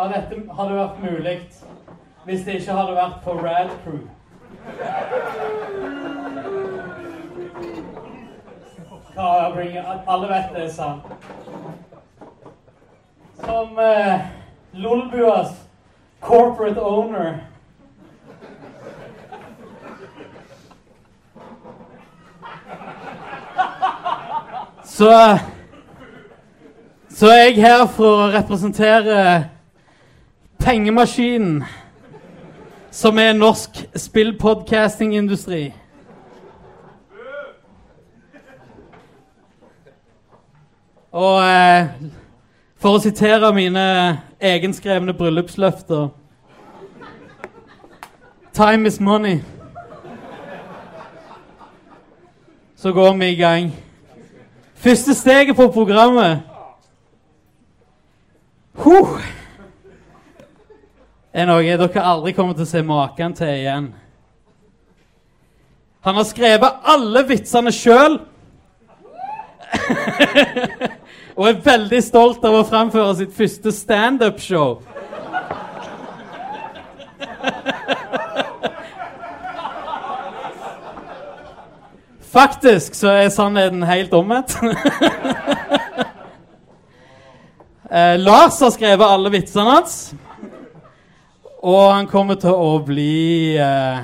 av dette hadde vært mulig hvis det ikke hadde vært for Rad Crew. Alle vet det er sant. Som eh, Lolbuas corporate owner Så Så er jeg her for å representere pengemaskinen, som er norsk spillpodcastingindustri. Og eh, for å sitere mine egenskrevne bryllupsløfter Time is money. Så går vi i gang. Første steget på programmet huh, er noe dere aldri kommer til å se maken til igjen. Han har skrevet alle vitsene sjøl. og er veldig stolt av å framføre sitt første standup-show. Faktisk så er sannheten helt omvendt. eh, Lars har skrevet alle vitsene hans. Og han kommer til å bli eh,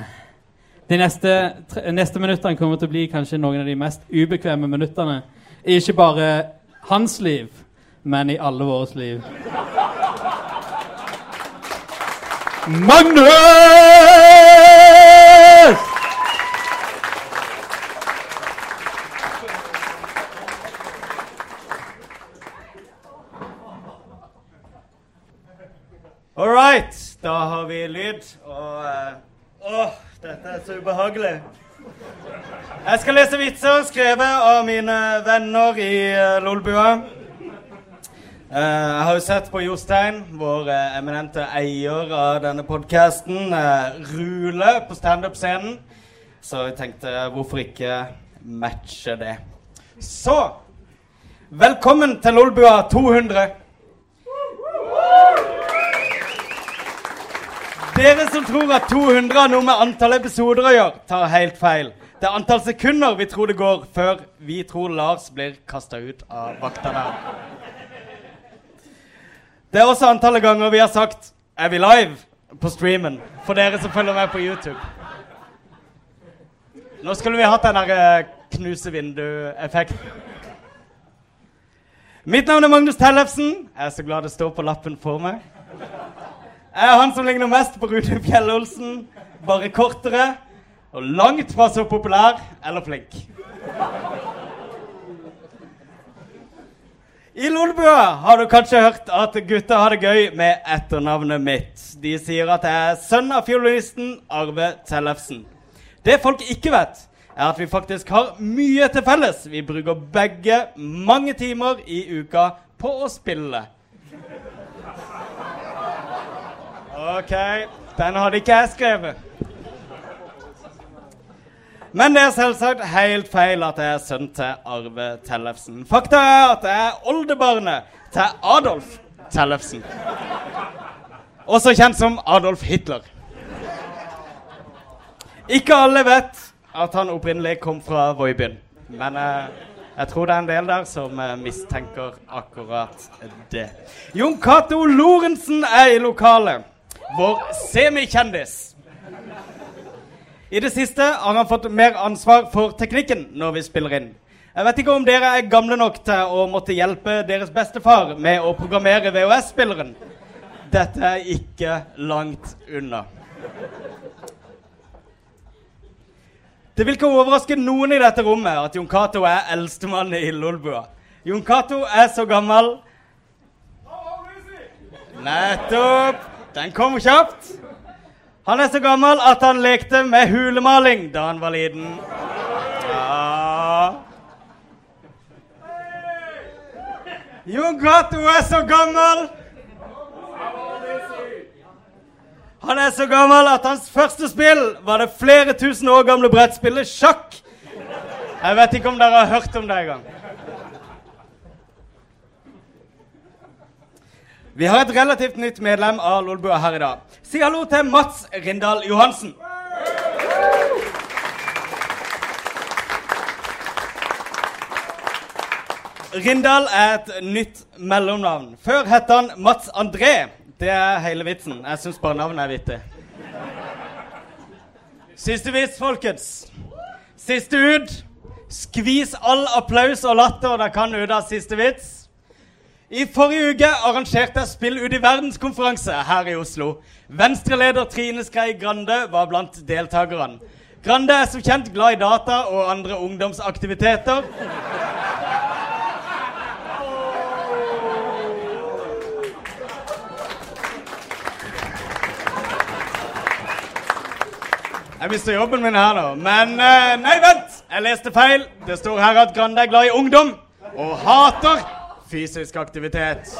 De neste, tre, neste minuttene kommer til å bli kanskje noen av de mest ubekvemme minuttene. Ikke bare hans liv, men i alle våres liv. Magnus! All right, da har vi lyd. Og eh, Åh, dette er så ubehagelig. Jeg skal lese vitser skrevet av mine venner i uh, Lolbua. Uh, jeg har jo sett på Jostein, vår eminente eier av denne podkasten, rule på standup-scenen. Så jeg tenkte hvorfor ikke matche det. Så Velkommen til Lolbua 200. Dere som tror at 200 har noe med antall episoder å gjøre, tar helt feil. Det er antall sekunder vi tror det går før vi tror Lars blir kasta ut av vaktene. Det er også antallet ganger vi har sagt 'Er vi live?' på streamen. For dere som følger med på YouTube. Nå skulle vi hatt den der eh, knuse vindu-effekten. Mitt navn er Magnus Tellefsen. Jeg er så glad det står på lappen for meg. Jeg er han som ligner mest på Rune Fjell-Olsen, bare kortere og langt fra så populær eller flink. I Lolbua har du kanskje hørt at gutta har det gøy med etternavnet mitt. De sier at jeg er sønn av fiolinisten Arve Tellefsen. Det folk ikke vet, er at vi faktisk har mye til felles. Vi bruker begge mange timer i uka på å spille. OK, den hadde ikke jeg skrevet. Men det er selvsagt helt feil at jeg er sønn til Arve Tellefsen. Fakta er at jeg er oldebarnet til Adolf Tellefsen. Også kjent som Adolf Hitler. Ikke alle vet at han opprinnelig kom fra Voibyen. Men eh, jeg tror det er en del der som eh, mistenker akkurat det. Jon Cato Lorentzen er i lokalet. Vår semikjendis. I det siste har han fått mer ansvar for teknikken når vi spiller inn. Jeg vet ikke om dere er gamle nok til å måtte hjelpe deres bestefar med å programmere VHS-spilleren. Dette er ikke langt unna. Det vil ikke overraske noen i dette rommet at Jon Cato er eldstemann i Lolbua. Jon Cato er så gammel Nettopp! Den kom kjapt. Han er så gammel at han lekte med hulemaling da han var liten. Ja. Jon Cato er så gammel. Han er så gammel at hans første spill var det flere tusen år gamle brettspillet sjakk. Jeg vet ikke om dere har hørt om det engang. Vi har et relativt nytt medlem av Lolbua her i dag. Si hallo til Mats Rindal Johansen. Rindal er et nytt mellomnavn. Før het han Mats André. Det er hele vitsen. Jeg syns bare navnet er vittig. Siste vits, folkens. Siste ut. Skvis all applaus og latter dere kan ut av siste vits. I forrige uke arrangerte jeg Spill ut i verdenskonferanse her i Oslo. Venstreleder Trine Skrei Grande var blant deltakerne. Grande er som kjent glad i data og andre ungdomsaktiviteter. Jeg mister jobben min her nå. Men eh, nei, vent! Jeg leste feil. Det står her at Grande er glad i ungdom og hater fysisk aktivitet.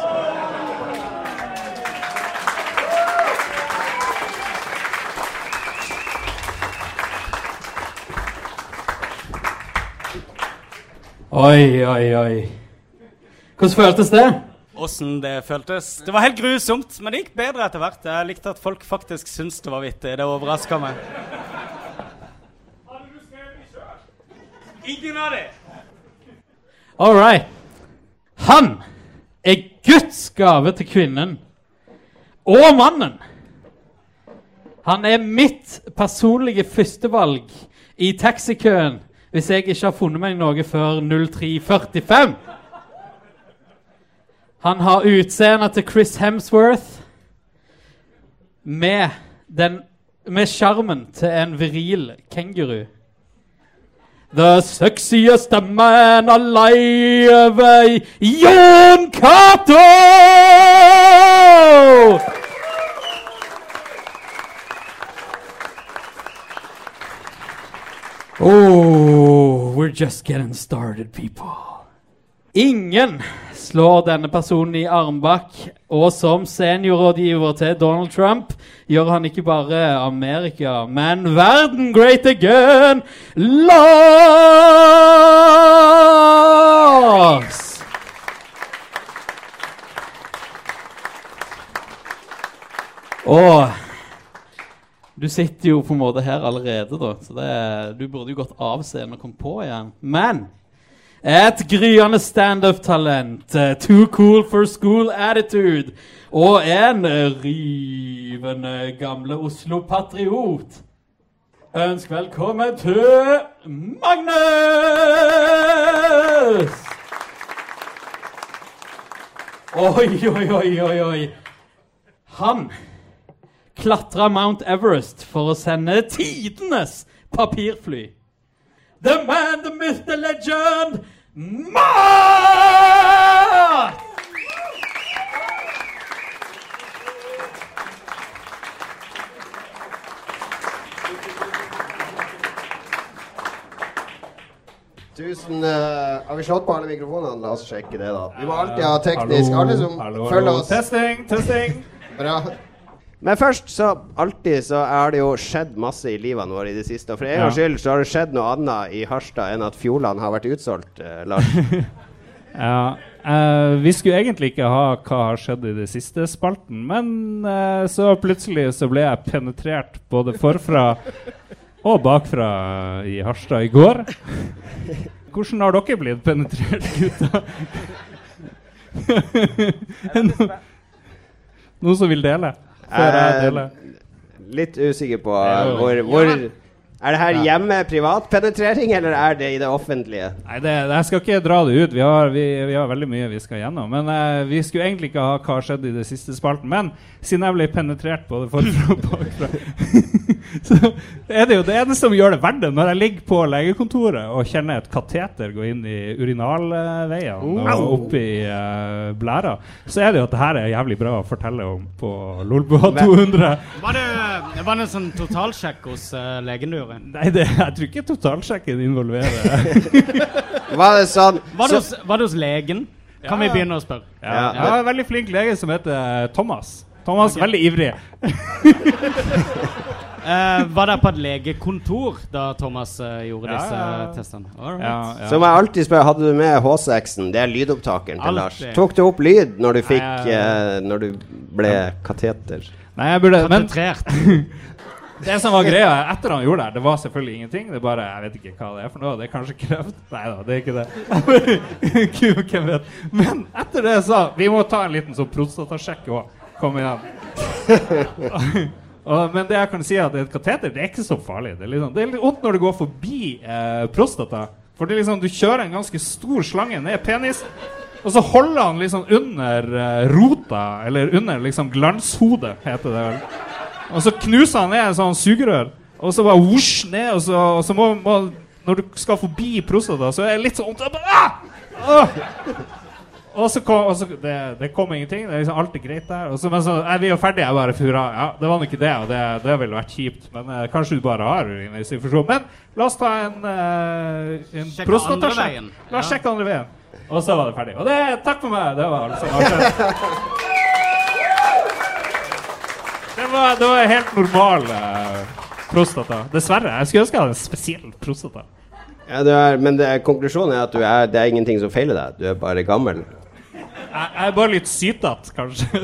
Oi, oi, oi. Hvordan føltes det? Åssen det føltes. Det var helt grusomt, men det gikk bedre etter hvert. Jeg likte at folk faktisk syntes det var vittig. Det overraska meg. Ingen av dem. All right. Han er Guds gave til kvinnen og mannen. Han er mitt personlige førstevalg i taxikøen hvis jeg ikke har funnet meg noe før 03.45. Han har utseendet til Chris Hemsworth med den sjarmen til en viril kenguru. The sexiest man alive, Jon Cato! Oh, we're just getting started, people. Ingen slår denne personen i armbakk, og som seniorrådgiver til Donald Trump gjør han ikke bare Amerika, men verden great again! Lars! Og du sitter jo på en måte her allerede, da, så det, du burde jo gått av scenen og kommet på igjen. Men et gryende standup-talent, eh, too cool for school attitude og en rivende gamle Oslo-patriot. Ønsk velkommen til Magnus! Oi, oi, oi, oi, oi. Han klatra Mount Everest for å sende tidenes papirfly. The man, the myth, the legend, Matt! Tusen uh, Har vi slått på alle mikrofonene? La oss sjekke det, da. Vi må alltid ha teknisk Alle som følger oss. Testing, testing. Bra. Men først, så alltid så har det jo skjedd masse i livene våre i det siste. Og for en Ja. gangs skyld så har det skjedd noe annet i Harstad enn at Fjordland har vært utsolgt, eh, Lars. Ja, eh, vi skulle egentlig ikke ha hva har skjedd i det siste spalten, men eh, så plutselig så ble jeg penetrert både forfra og bakfra i Harstad i går. Hvordan har dere blitt penetrert, gutta? Noen som vil dele? Før jeg Eh, deler. Litt usikker på eh, hvor, hvor Er det her hjemme privatpenetrering, eller er det i det offentlige? Nei, det, jeg skal ikke dra det ut. Vi har, vi, vi har veldig mye vi skal gjennom. Men eh, Vi skulle egentlig ikke ha hva skjedde i det siste spalten. Men siden jeg ble penetrert både forfra og bakfra, så er det jo det eneste som gjør det verdt det, når jeg ligger på legekontoret og kjenner et kateter gå inn i urinalveiene og opp i uh, blæra, så er det jo at det her er jævlig bra å fortelle om på Lolbua 200. Var det, var det en sånn totalsjekk hos uh, legen du gjorde? Nei, det, jeg tror ikke totalsjekken involverer Var det sånn Var det hos, var det hos legen? Kan vi begynne å spørre? Ja, Ja, jeg har en veldig flink lege som heter Thomas. Thomas, veldig ivrig. Eh, var det på et legekontor da Thomas uh, gjorde Ja, disse ja, ja. testene? Alright. Ja, ja. Som jeg alltid spør, hadde du med H6-en? Det er lydopptakeren til Lars. Tok du opp lyd når du fikk Nei, jeg- eh, Når du ble kateter? Nei, jeg burde Men Katetrert. det som var greia etter han gjorde det, det var selvfølgelig ingenting. Det er bare, Jeg vet ikke hva det er for noe. Det er kanskje kreft? Nei da, det er ikke det. Hvem vet. Men etter det sa vi må ta en liten sånn prostatasjekk òg. Kom igjen. Og, men det jeg kan si er at et kateter det er ikke så farlig. Det er, liksom, det er litt vondt når det går forbi eh, prostata. For liksom, du kjører en ganske stor slange ned penis, og så holder han liksom under eh, rota, eller under liksom glanshodet, heter det vel. Og så knuser han ned en sånn sugerør, og så bare vosj ned, og så, og så må, må Når du skal forbi prostata, så er det litt sånn Ah! Ah! Og så kom, og så, det, det kom ingenting. Det er liksom alltid greit der. Og så, men så er vi jo ferdige. Jeg bare fura. Ja, det var nå ikke det, og det, det ville vært kjipt. Men eh, kanskje du bare har urinveisinfeksjon. Men la oss ta en, uh, en prostatasjekk. La oss Ja. sjekke andre veien. Og så var det ferdig. Og det, takk for meg. Det var altså. Det var, det var helt normal eh, prostata. Dessverre. Jeg skulle ønske jeg hadde en spesiell prostata. Ja, du er, men det er, konklusjonen er at du er, det er ingenting som feiler deg. Du er bare gammel. Jeg, er bare litt sytete, kanskje.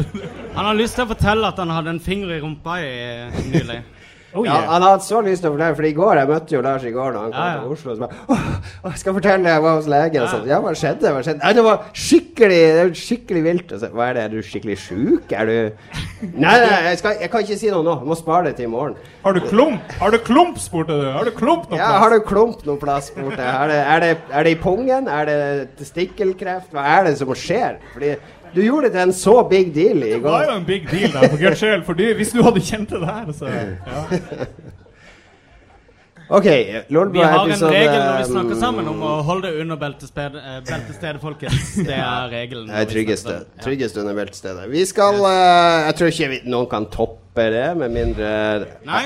Han har lyst til å fortelle at han hadde en finger i rumpa i, nylig. Oh, Ja, han hadde så lyst til å fortelle, for i går Jeg møtte jo Lars i går da han kom Ja, ja. til Oslo. Så bare, åh, åh, skal fortelle jeg var hos legen. Og sånn. Ja, hva skjedde? Hva skjedde? Nei, det var skikkelig Det var skikkelig vilt. Og så, hva er det? Er du skikkelig sjuk? Er du Nei, nei, jeg, skal, jeg kan ikke si noe nå. Jeg må spare det til i morgen. Har du klump? Har du klump, spurte du. Har du klump noe Ja, har du klump noe plass? spurte jeg. Er det, er, det, er det i pungen? Er det testikkelkreft? Hva er det som skjer? Fordi du gjorde det til en så big deal i går. Det var jo en big deal da, for guds skyld. Fordi hvis du hadde kjent det der, så ja. OK, Lord Vi har en sånn, regel når vi snakker um, sammen om å holde det under beltestedet, eh, beltestedet folkens. Det er regelen. Det er tryggeste, snakker. Ja. tryggeste under beltestedet. Vi skal uh, Jeg tror ikke vi, noen kan toppe det, med mindre Nei?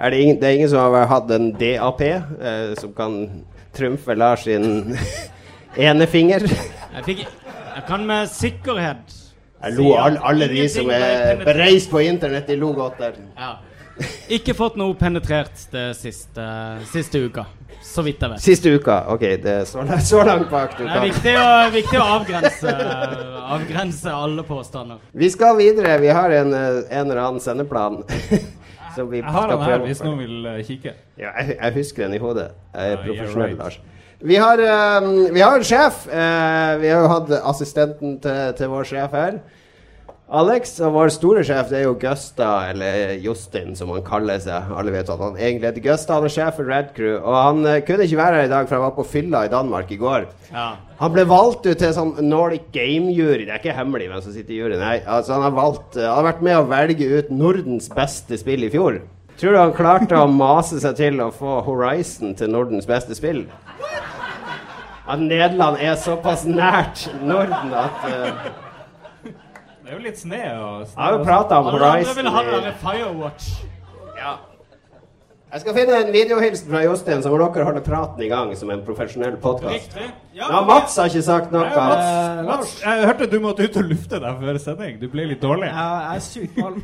Er det, ingen, det er ingen som har hatt en DAP eh, som kan trumfe Lars sin ene finger? Jeg, fikk, jeg kan med sikkerhet Jeg lo, alle, alle de som er bereist på internett, de lo godt der. Ja. Ikke fått noe penetrert det siste, siste uka. Så vidt jeg vet. Siste uka. OK, det er så, langt- så langt bak du Det er viktig å, viktig å avgrense, avgrense alle påstander. Vi skal videre. Vi har en, eh, en eller annen sendeplan. som vi Jeg har skal den her prøve hvis noen vil eh, kikke. Ja, jeg, jeg husker den i hodet. Jeg er Ja, profesjonell, right. Lars. Vi har, ehm, vi har en sjef. Eh, vi har jo hatt assistenten til, til vår sjef her. Alex, og vår store sjef det er jo Gusta, eller Justin som han kaller seg. Alle vet at han egentlig heter Gusta. Han er sjef for Red Crew. Og han eh, kunne ikke være her i dag, for han var på fylla i Danmark i går. Ja. Han ble valgt ut til sånn Nordic Game-jury. Det er ikke hemmelig hvem som sitter i juryen. Nei, altså han har valgt eh, Han har vært med å velge ut Nordens beste spill i fjor. Tror du han klarte å mase seg til å få Horizon til Nordens beste spill? At Nederland er såpass nært Norden at uh, Det er jo litt sne og Jeg har jo prata om Alle andre vil ha Horizon den Firewatch. ja. Jeg skal finne en videohilsen fra Jostein, så må dere holde praten i gang som en profesjonell podkast. Ja, Mats har ikke sagt noe. Nei, Mats, Eh, Mats, jeg hørte du måtte ut og lufte deg før sending. Du ble litt dårlig. Ja, jeg er sykt kvalm.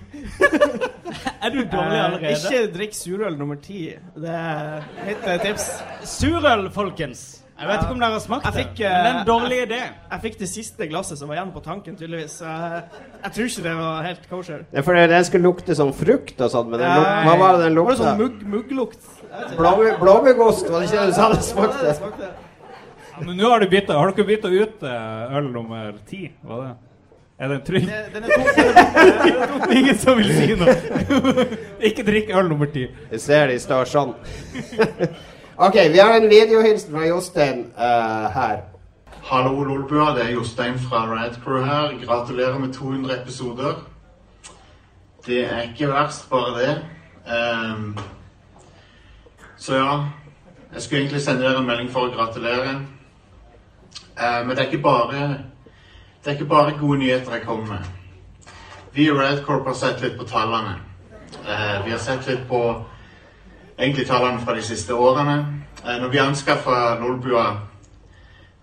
Er du dårlig Eh, allerede? Ikke drikk surøl nummer ti. Det er mitt tips. Surøl, folkens. Jeg vet ikke om dere har smakt Jeg det. fikk, men det er eh, en dårlig idé. Jeg fikk det siste glasset som var igjen på tanken, tydeligvis. Jeg, jeg tror ikke det var helt kosher. Det er fordi den skulle lukte sånn frukt og sånn, men den luk hva var det den Var det lukta? sånn mugg, mugglukt? Blåmuggost, var det ikke det du sa det Ja, det smakte? Ja, men nå har du bytta. Har dere bytta ut eh, øl nummer ti? Var det? Er den trygg? Det- Den. Den er tom. Ingen som vil si noe. Ikke drikk øl nummer ti. Jeg ser de står sånn. OK, vi har en videohilsen fra Jostein uh, her. Hallo Lolbua, det er Jostein fra Radcrew her. Gratulerer med 200 episoder. Det er ikke verst, bare det. Um, så ja, jeg skulle egentlig sende dere en melding for å gratulere. Uh, men det er ikke bare det er ikke bare gode nyheter jeg kommer med. Vi i Radcorp har sett litt på tallene. Uh, vi har sett litt på egentlig tallene fra de siste årene. Eh, når vi anskaffa Lolbua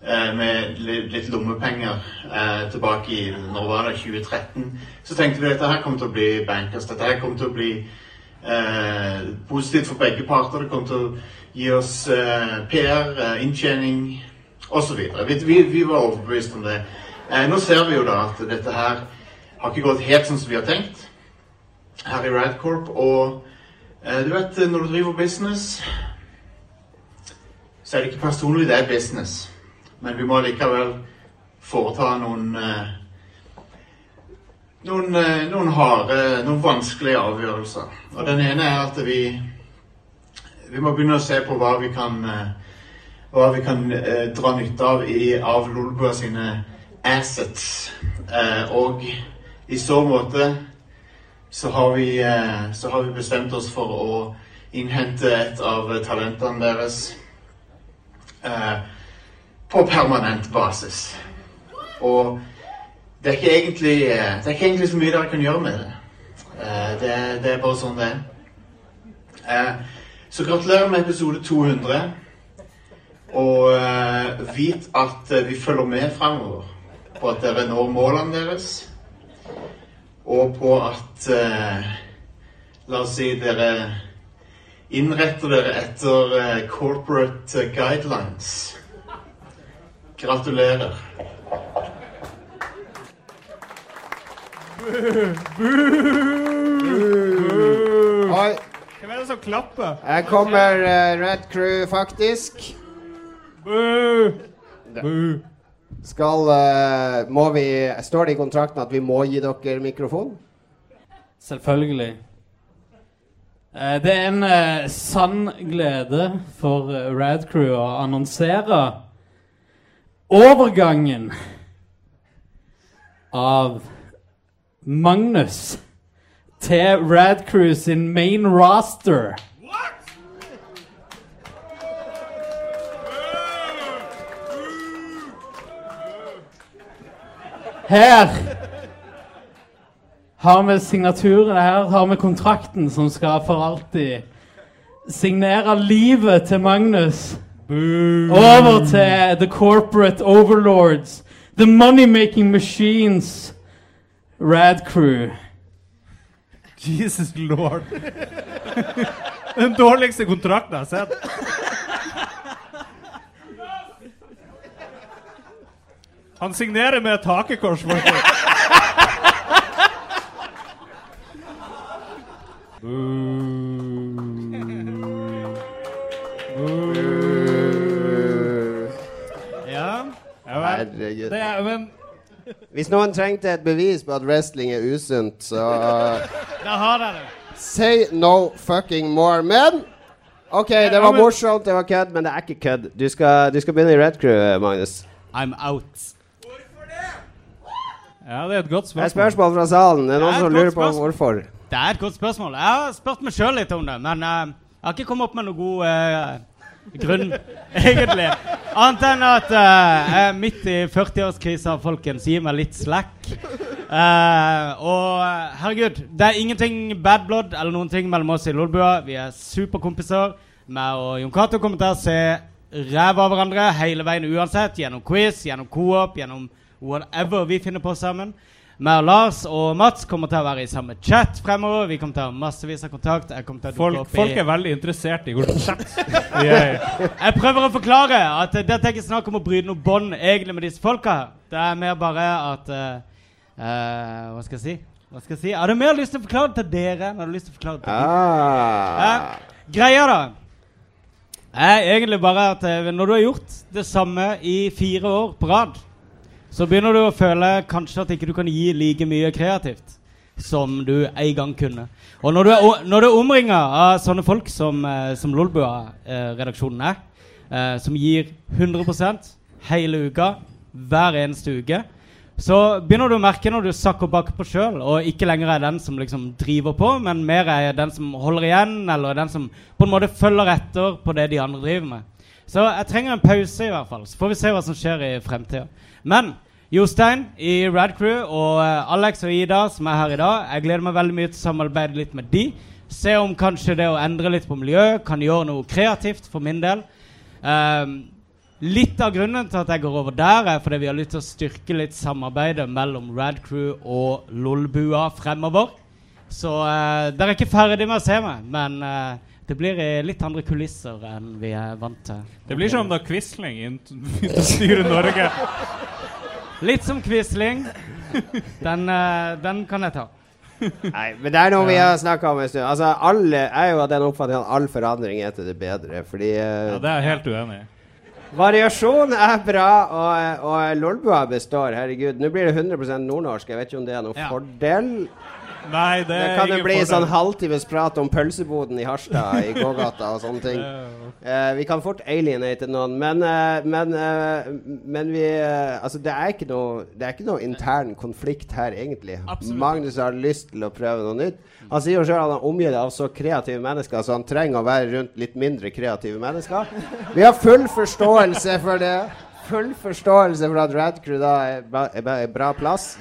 eh, med litt, lommepenger eh, tilbake i når var det, 2013, så tenkte vi at dette her kommer til å bli bankers. Dette her kommer til å bli eh, positivt for begge parter. Det kommer til å gi oss eh, PR, inntjening osv. Vi, vi, vi var overbevist om det. Eh, nå ser vi jo da at dette her har ikke gått helt sånn som vi har tenkt her i Radcorp. Og du vet, når du driver business, så er det ikke personlig, det er business. Men vi må likevel foreta noen eh, noen, eh, noen harde, noen vanskelige avgjørelser. Og den ene er at vi vi må begynne å se på hva vi kan eh, hva vi kan eh, dra nytte av i, av Lolbua sine assets. Eh, og i så måte så har, vi, eh, så har vi bestemt oss for å innhente et av talentene deres eh, på permanent basis. Og det er egentlig, eh, det er ikke egentlig så mye dere kan gjøre med det. Det, det er bare sånn det er. Så gratulerer med episode 200. Og vit at vi følger med fremover på at dere når målene deres. Og på at eh, La oss si dere innretter dere etter eh, corporate eh, guidelines. Gratulerer. Oi, Hvem er det som klapper? her kommer uh, Red Crew, faktisk. Skal eh, Må vi Står det i kontrakten at vi må gi dere mikrofon? Selvfølgelig. Eh, Det er en eh, sann glede for eh, Rad Crew å annonsere overgangen av Magnus til Rad Crew sin main roster. Her har vi signaturen her, har vi kontrakten som skal for alltid signere livet til Magnus. Over til the corporate overlords, the money-making machines, Rad Crew. Jesus lord. Den dårligste kontrakten jeg har sett. Han signerer med et hakekors. Ja. Ja. Herregud. Det er, men Hvis noen trengte et bevis på at wrestling er usunt, så Da har dere det. Say no fucking more. Men OK, det var morsomt, det var kødd, men det er ikke kødd. Du skal, du skal begynne i Red Crew, Magnus. I'm out. Ja, det er et godt spørsmål. Det er spørsmål. fra salen. Det er noen som lurer på hvorfor. Det er et godt spørsmål. Jeg har spurt meg sjøl litt om det, men uh, jeg har ikke kommet opp med noen god uh, grunn, egentlig. Annet enn at uh, jeg er midt i 40-årskrisa, folkens. Gi meg litt slack. Og herregud, det er ingenting bad blood eller noen ting mellom oss i Lolbua. Vi er superkompiser. Meg og Jon Cato kommer til å se ræva av hverandre hele veien uansett. Gjennom quiz, gjennom co-op, gjennom whatever vi finner på sammen. Meg og Lars og Mats kommer til å være i samme chat fremover. Vi kommer til å ha massevis av kontakt. Jeg til å Folk, opp folk i er veldig interessert i hvordan chat er. Jeg prøver å forklare at uh, dette er ikke snakk om å bryte noe bånd egentlig med disse folka. Det er mer bare at uh, uh, Hva skal jeg si? Hva skal jeg si? Har du mer lyst til å forklare det til dere enn har du lyst til å forklare det til dem. uh, Greia, da, er egentlig bare at eh, når du har gjort det samme i fire år på rad, så begynner du å føle kanskje at ikke du kan gi like mye kreativt som du en gang kunne. Og når du er, når omringa av sånne folk som, eh, som Lolbua-redaksjonen er, eh, som gir 100% hele uka, hver eneste uke, så begynner du å merke når du sakker bakpå sjøl, og ikke lenger er den som liksom driver på, men mer er den som holder igjen, eller den som på en måte følger etter på det de andre driver med. Så jeg trenger en pause, i hvert fall. Så får vi se hva som skjer i fremtida. Men Jostein i Rad Crew og eh, Alex og Ida som er her i dag, jeg gleder meg veldig mye til å samarbeide litt med de. Se om kanskje det å endre litt på miljø kan gjøre noe kreativt for min del. Um, Litt av grunnen til at jeg går over der, er fordi vi har lyst til å styrke litt samarbeidet mellom Rad Crew og Lolbua fremover. Så uh, dere er ikke ferdig med å se meg, men uh, det blir litt andre kulisser enn vi er vant til. Det blir som da Quisling begynte å styre Norge. Litt som Quisling. Den, eh, den kan jeg ta. Nei, men det er noe vi har snakka om en stund. Altså, alle er jo av den oppfatning at all forandring er til det bedre. Fordi eh, Ja, det er jeg helt uenig i. variasjon er bra, og, og Lolbua består. Herregud. Nå blir det 100% nordnorsk. Jeg vet ikke om det er noen Ja. fordel. Nei, det Det kan jo bli fordel. sånn halvtimes prat om pølseboden i Harstad i gågata og sånne ting. Uh, vi kan fort alienate noen, men, uh, men, uh, men vi Altså, det er, ikke noe, det er ikke noe intern konflikt her, egentlig. Absolutt. Magnus har lyst til å prøve noe nytt. Han sier jo sjøl han er omgitt av så kreative mennesker, så han trenger å være rundt litt mindre kreative mennesker. Vi har full forståelse for det. Full forståelse for at Radcrew da er, ba, er, ba- er bra plass.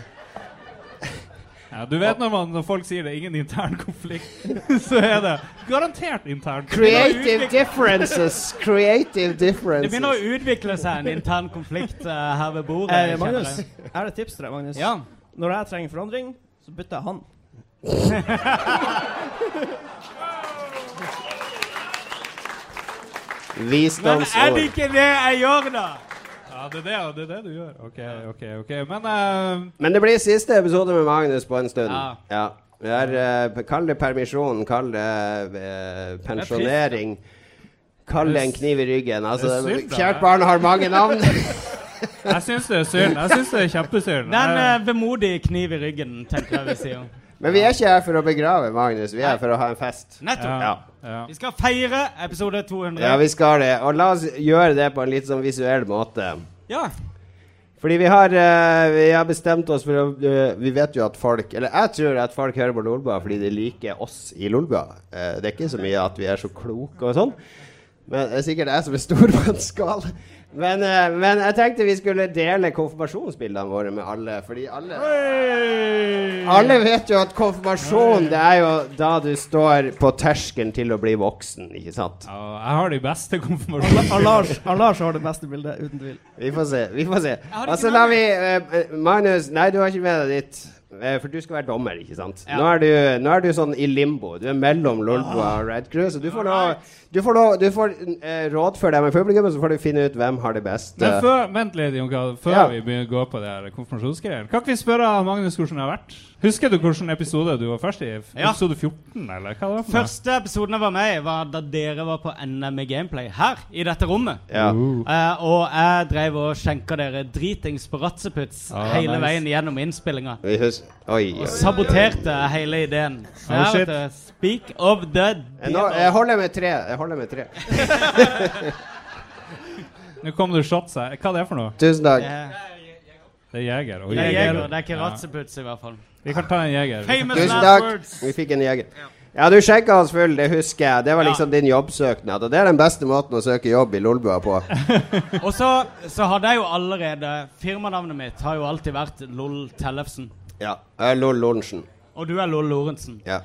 Ja, du vet når, man, når folk sier det er ingen intern konflikt, så er det garantert intern konflikt. Creative differences. Creative differences. Det begynner å utvikle seg en intern konflikt uh, her ved bordet. Eh, Magnus, jeg. jeg har et tips til deg, Magnus. Ja. Når jeg trenger forandring, så bytter jeg han. Men er det ikke det jeg gjør, da? Ja, det er det, det, er det du gjør. OK, OK. ok Men uh, Men det blir siste episode med Magnus på en stund. Ja. Ja. Vi er, uh, kall det permisjon, kall det uh, pensjonering. Kall det en kniv i ryggen. Altså, synd, kjært barn har mange navn. jeg syns det er synd. Jeg syns det er kjempesynd. Det er en Jeg- eh, kniv i ryggen, tenker jeg vi sier. Men vi er ikke her for å begrave Magnus, vi er her for å ha en fest. Nettopp. Ja. Ja. Vi skal feire episode 200. Ja, vi skal det. Og la oss gjøre det på en litt sånn visuell måte. Ja. Fordi vi har, uh, vi har bestemt oss for å uh, Vi vet jo at folk Eller jeg tror at folk hører på Lolbua fordi de liker oss i Lolbua. Uh, det er ikke så mye at vi er så kloke og sånn. Men det er sikkert jeg som er stor på en skala. Men, eh, men jeg tenkte vi skulle dele konfirmasjonsbildene våre med alle. Fordi alle Alle vet jo at konfirmasjon det er jo da du står på terskelen til å bli voksen, ikke sant? Ja, jeg har de beste konfirmasjonene. Lars, har det beste bildet, uten tvil. Vi får se. vi får se Og så Altså ikke la med vi eh, Magnus, nei, du har ikke med deg ditt. Eh, for du skal være dommer, ikke sant? Ja. Nå, er du, nå er du sånn i limbo. Du er mellom Lolboa og Red Crew. Så du får, lov, du får, lov, du får eh, rådføre deg med publikum, og så får du finne ut hvem har det best. Men før, vent litt, Jon Karl, før Ja. vi begynner å gå på det her konfirmasjonsgreiene. Kan ikke vi spørre Magnus hvordan det har vært? Husker du hvilken episode du var først i? Ja. Episode 14, eller hva det var? Første episoden jeg var med i, var da dere var på NM i gameplay her i dette rommet. ja. Uh. Uh, og jeg drev og skjenka dere dritings på Ratseputs Ah, hele nice. veien gjennom innspillinga. Og saboterte hele ideen. Oh, shit. speak of the Eh, Nå, jeg holder med tre. Jeg holder med tre. Nå kom det shots her. Hva er det for noe? Tusen takk. Det er jeger. Oi, det er jeger, det er ikke. Ratseputs i hvert fall. Vi kan ta en jeger. Famous Tusen last takk. words. Vi fikk en jeger. Ja, du sjekka oss full, det husker jeg. Det var Ja. liksom din jobbsøknad. Og det er den beste måten å søke jobb i Lolbua på. Og så, så hadde jeg jo allerede Firmanavnet mitt har jo alltid vært Loll Tellefsen. Ja. Jeg er Lol Lorentzen. Og du er Loll Lorentzen. Ja.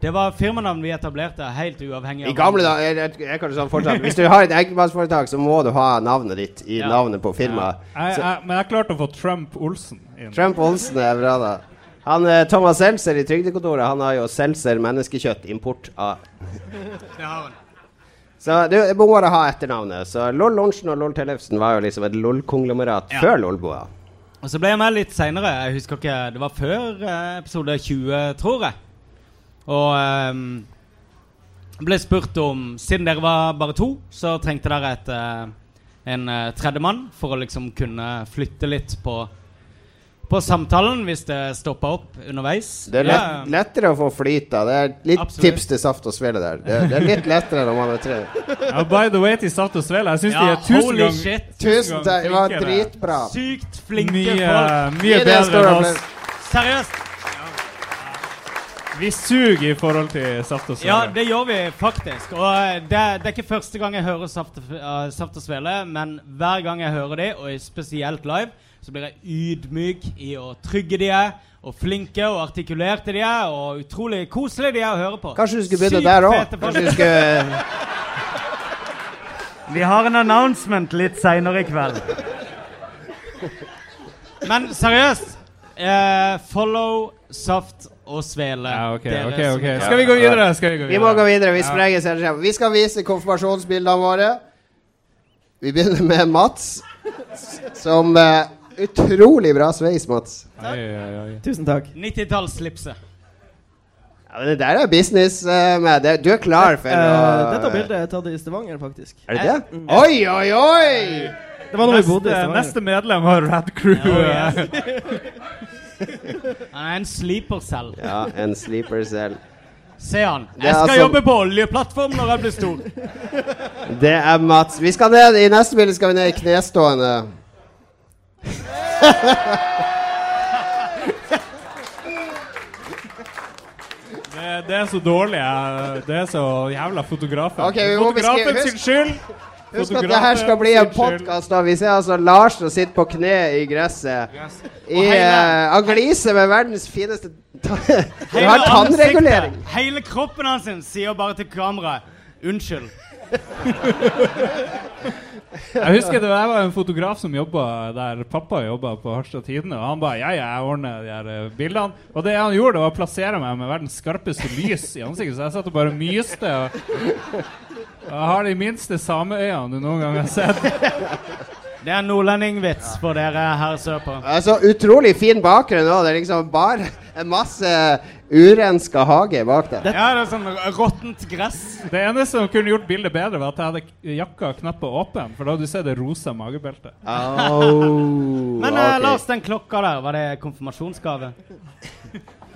Det var firmanavn vi etablerte helt uavhengig I gamle dager jeg, jeg, jeg kan sånn fortsatt Hvis du har et enkeltmannsforetak, så må du ha navnet ditt i Ja. navnet på firmaet. Ja. Men jeg klarte å få Trump Olsen inn. Trump Olsen er bra, da. Han, eh, Thomas Seltzer i Trygdekontoret Han har jo Seltzer menneskekjøtt, import av Det har han. Så du må bare ha etternavnet. Så Loll Lorentzen og Loll Tellefsen var jo liksom et LOL-konglomerat Ja. før Lolboa. Og så ble jeg med litt seinere. Jeg husker ikke Det var før eh, episode 20, tror jeg. Og um, ble spurt om Siden dere var bare to, så trengte dere et eh, en uh, tredjemann for å liksom kunne flytte litt på på samtalen hvis det stoppa opp underveis. Det er Ja, lettere å få flyt av. Det er litt Absolutt. tips til Saft og Svele der. Det, det er litt lettere når man er tre. Ja, by the way, til Saft og Svele. Jeg syns ja, de er tusen holy ganger shit. Tusen takk, det var dritbra. Sykt flinke Mye, folk. mye stor bedre enn oss. Seriøst. Vi suger i forhold til Saft og Svele. Ja, det gjør vi faktisk. Og eh, det, det er ikke første gang jeg hører Saft eh, Saft og Svele, men hver gang jeg hører de, og spesielt live, så blir jeg ydmyk i å trygge de er, og flinke og artikulerte de er, og utrolig koselige de er å høre på. Kanskje du skulle begynne Sykt der òg? Kanskje du skulle Vi har en announcement litt seinere i kveld. Men seriøst. Eh, follow, saft og svele. Ja, okay, Dere okay. som- Skal vi gå videre? Skal vi gå Vi må gå videre. Vi Ja. sprenger. Vi skal vise konfirmasjonsbildene våre. Vi begynner med Mats, som uh, Utrolig bra sveis, Mats. Oi, oi, oi. Tusen takk. 90-tallsslipset. Ja, men det der er business uh, med det. Du er klar for uh, å dette bildet er tatt i Stavanger, faktisk. Er det det? Oi, oi, oi! Det var da vi bodde i Stavanger. neste medlem av Rad Crew. Oh, Han er en sleeper selv. Ja, en sleeper selv. Se han. Jeg skal altså- jobbe på oljeplattform når jeg blir stor. Det er Mats. Vi skal ned I neste bilde skal vi ned i knestående. Det, det er så dårlig. Det er så jævla fotografen. Ok, vi må beskrive- Fotografen sin skyld! Husk at det her skal bli en podkast. Vi ser altså Lars som sitter på kne i gresset. I, uh, han gliser med verdens fineste Han har tannregulering. ansiktet, hele kroppen hans sier bare til kameraet Unnskyld. Jeg husker det jeg var en fotograf som jobba der pappa jobba på Harstad Tidende. Og han ba ja, ja, jeg ordner de her eh, bildene. Og det han gjorde, var å plassere meg med verdens skarpeste lys i ansiktet. Så jeg satt og bare myste. Og jeg har de minste sameøyene du noen gang har sett. Det er en nordlendingvits for dere her sørpå. Altså, utrolig fin bakgrunn òg. Det er liksom bare en masse urenska hage bak der. Ja, det er sånn råttent gress. Det eneste som kunne gjort bildet bedre, var at jeg hadde jakka knappet åpen. For da hadde du sett det rosa magebeltet. Oh, Men okay. ok. Lars, den klokka der, var det konfirmasjonsgave?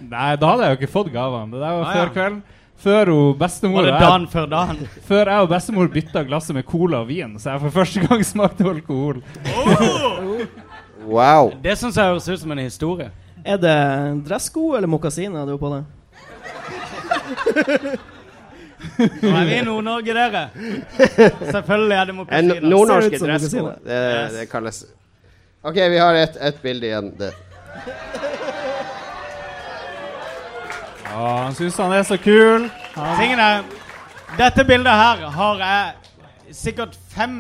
Nei, da hadde jeg jo ikke fått gavene. Det der var Ah, før ja. kvelden. Før hun bestemor Var det dagen før dagen? Før jeg og bestemor bytta glasset med cola og vin, så jeg for første gang smakte alkohol. Wow. Det syns jeg høres ut som en historie. Er det dressko eller mokasiner du har på deg? Nå er vi i Nord-Norge, dere. Selvfølgelig er det En mokasiner. Nordnorske dressko. Det, det kalles OK, vi har et, et bilde igjen. Det. Å, han syns han er så kul. Han, Tingen er Dette bildet her har jeg sikkert fem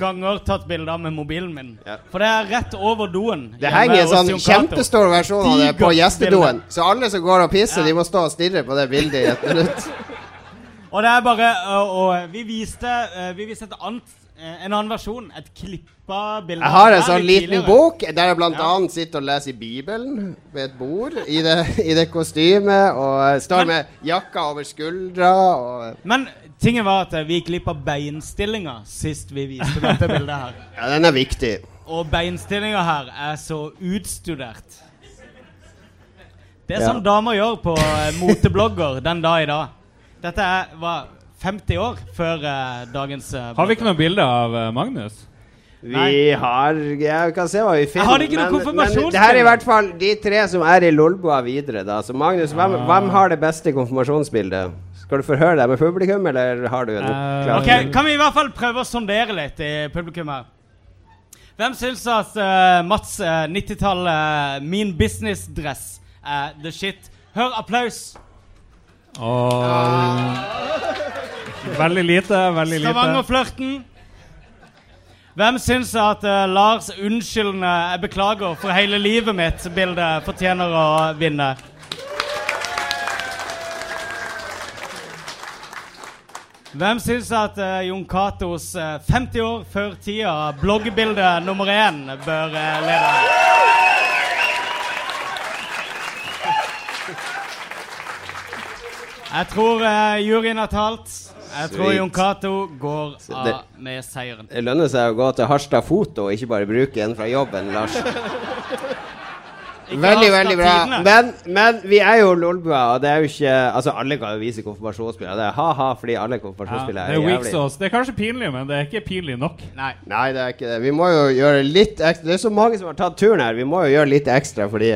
ganger tatt bilde av med mobilen min. Ja. For det er rett over doen. Det henger en sånn kjempestor versjon av det på gjestedoen. Så alle som går og pisser, Ja. de må stå og stirre på det bildet i et minutt. Og det er bare Og, og vi viste eh, Vi viste et annet en annen versjon. Et klippa bilde. Jeg har en sånn liten bok der jeg blant Ja. annet sitter og leser i Bibelen ved et bord i det, i det kostymet, og står Men- med jakka over skuldra og Men tingen var at eh, vi av beinstillinga sist vi viste dette bildet her. Ja, den er viktig. Og beinstillinga her er så utstudert. Det er Ja. sånn damer gjør på eh, moteblogger den dag i dag. Dette er, var 50 år før eh, dagens eh, har vi ikke noe bilde av eh, Magnus? Vi Nei. har Jeg kan se hva vi finner. har ikke noe men, men det her er i hvert fall de tre som er i Lolbua videre, da. Så Magnus, hvem, Ah. hvem har det beste konfirmasjonsbildet? Skal du forhøre deg med publikum, eller har du en uh, okay. Ok, Kan vi i hvert fall prøve å sondere litt i publikum her? Hvem syns at uh, Mats uh, 90-tallet Min business-dress er the shit? Hør applaus! Åh. Veldig lite, veldig lite. Stavanger-flørten. Hvem syns at eh, Lars unnskyldende 'jeg beklager for hele livet mitt'-bildet fortjener å vinne? Hvem syns at uh, Jon Catos uh, 50 år før tida bloggbilde nummer én bør uh, lede? Jeg tror uh, juryen har talt. Jeg tror Sweet. Jon Cato går av det- med seieren. Det lønner seg å gå til Harstad Foto og ikke bare bruke en fra jobben, Lars. Veldig, veldig bra. Men, men vi er jo Lolbua, og det er jo ikke Altså, alle kan jo vise konfirmasjonsbilder. Det er ha-ha fordi alle Ja, konfirmasjonsbilder det er er jævlig. sauce. Det er kanskje pinlig, men det er ikke pinlig nok. Nei. Nei, det er ikke det. Vi må jo gjøre litt ekstra. Det er så mange som har tatt turen her. Vi må jo gjøre litt ekstra fordi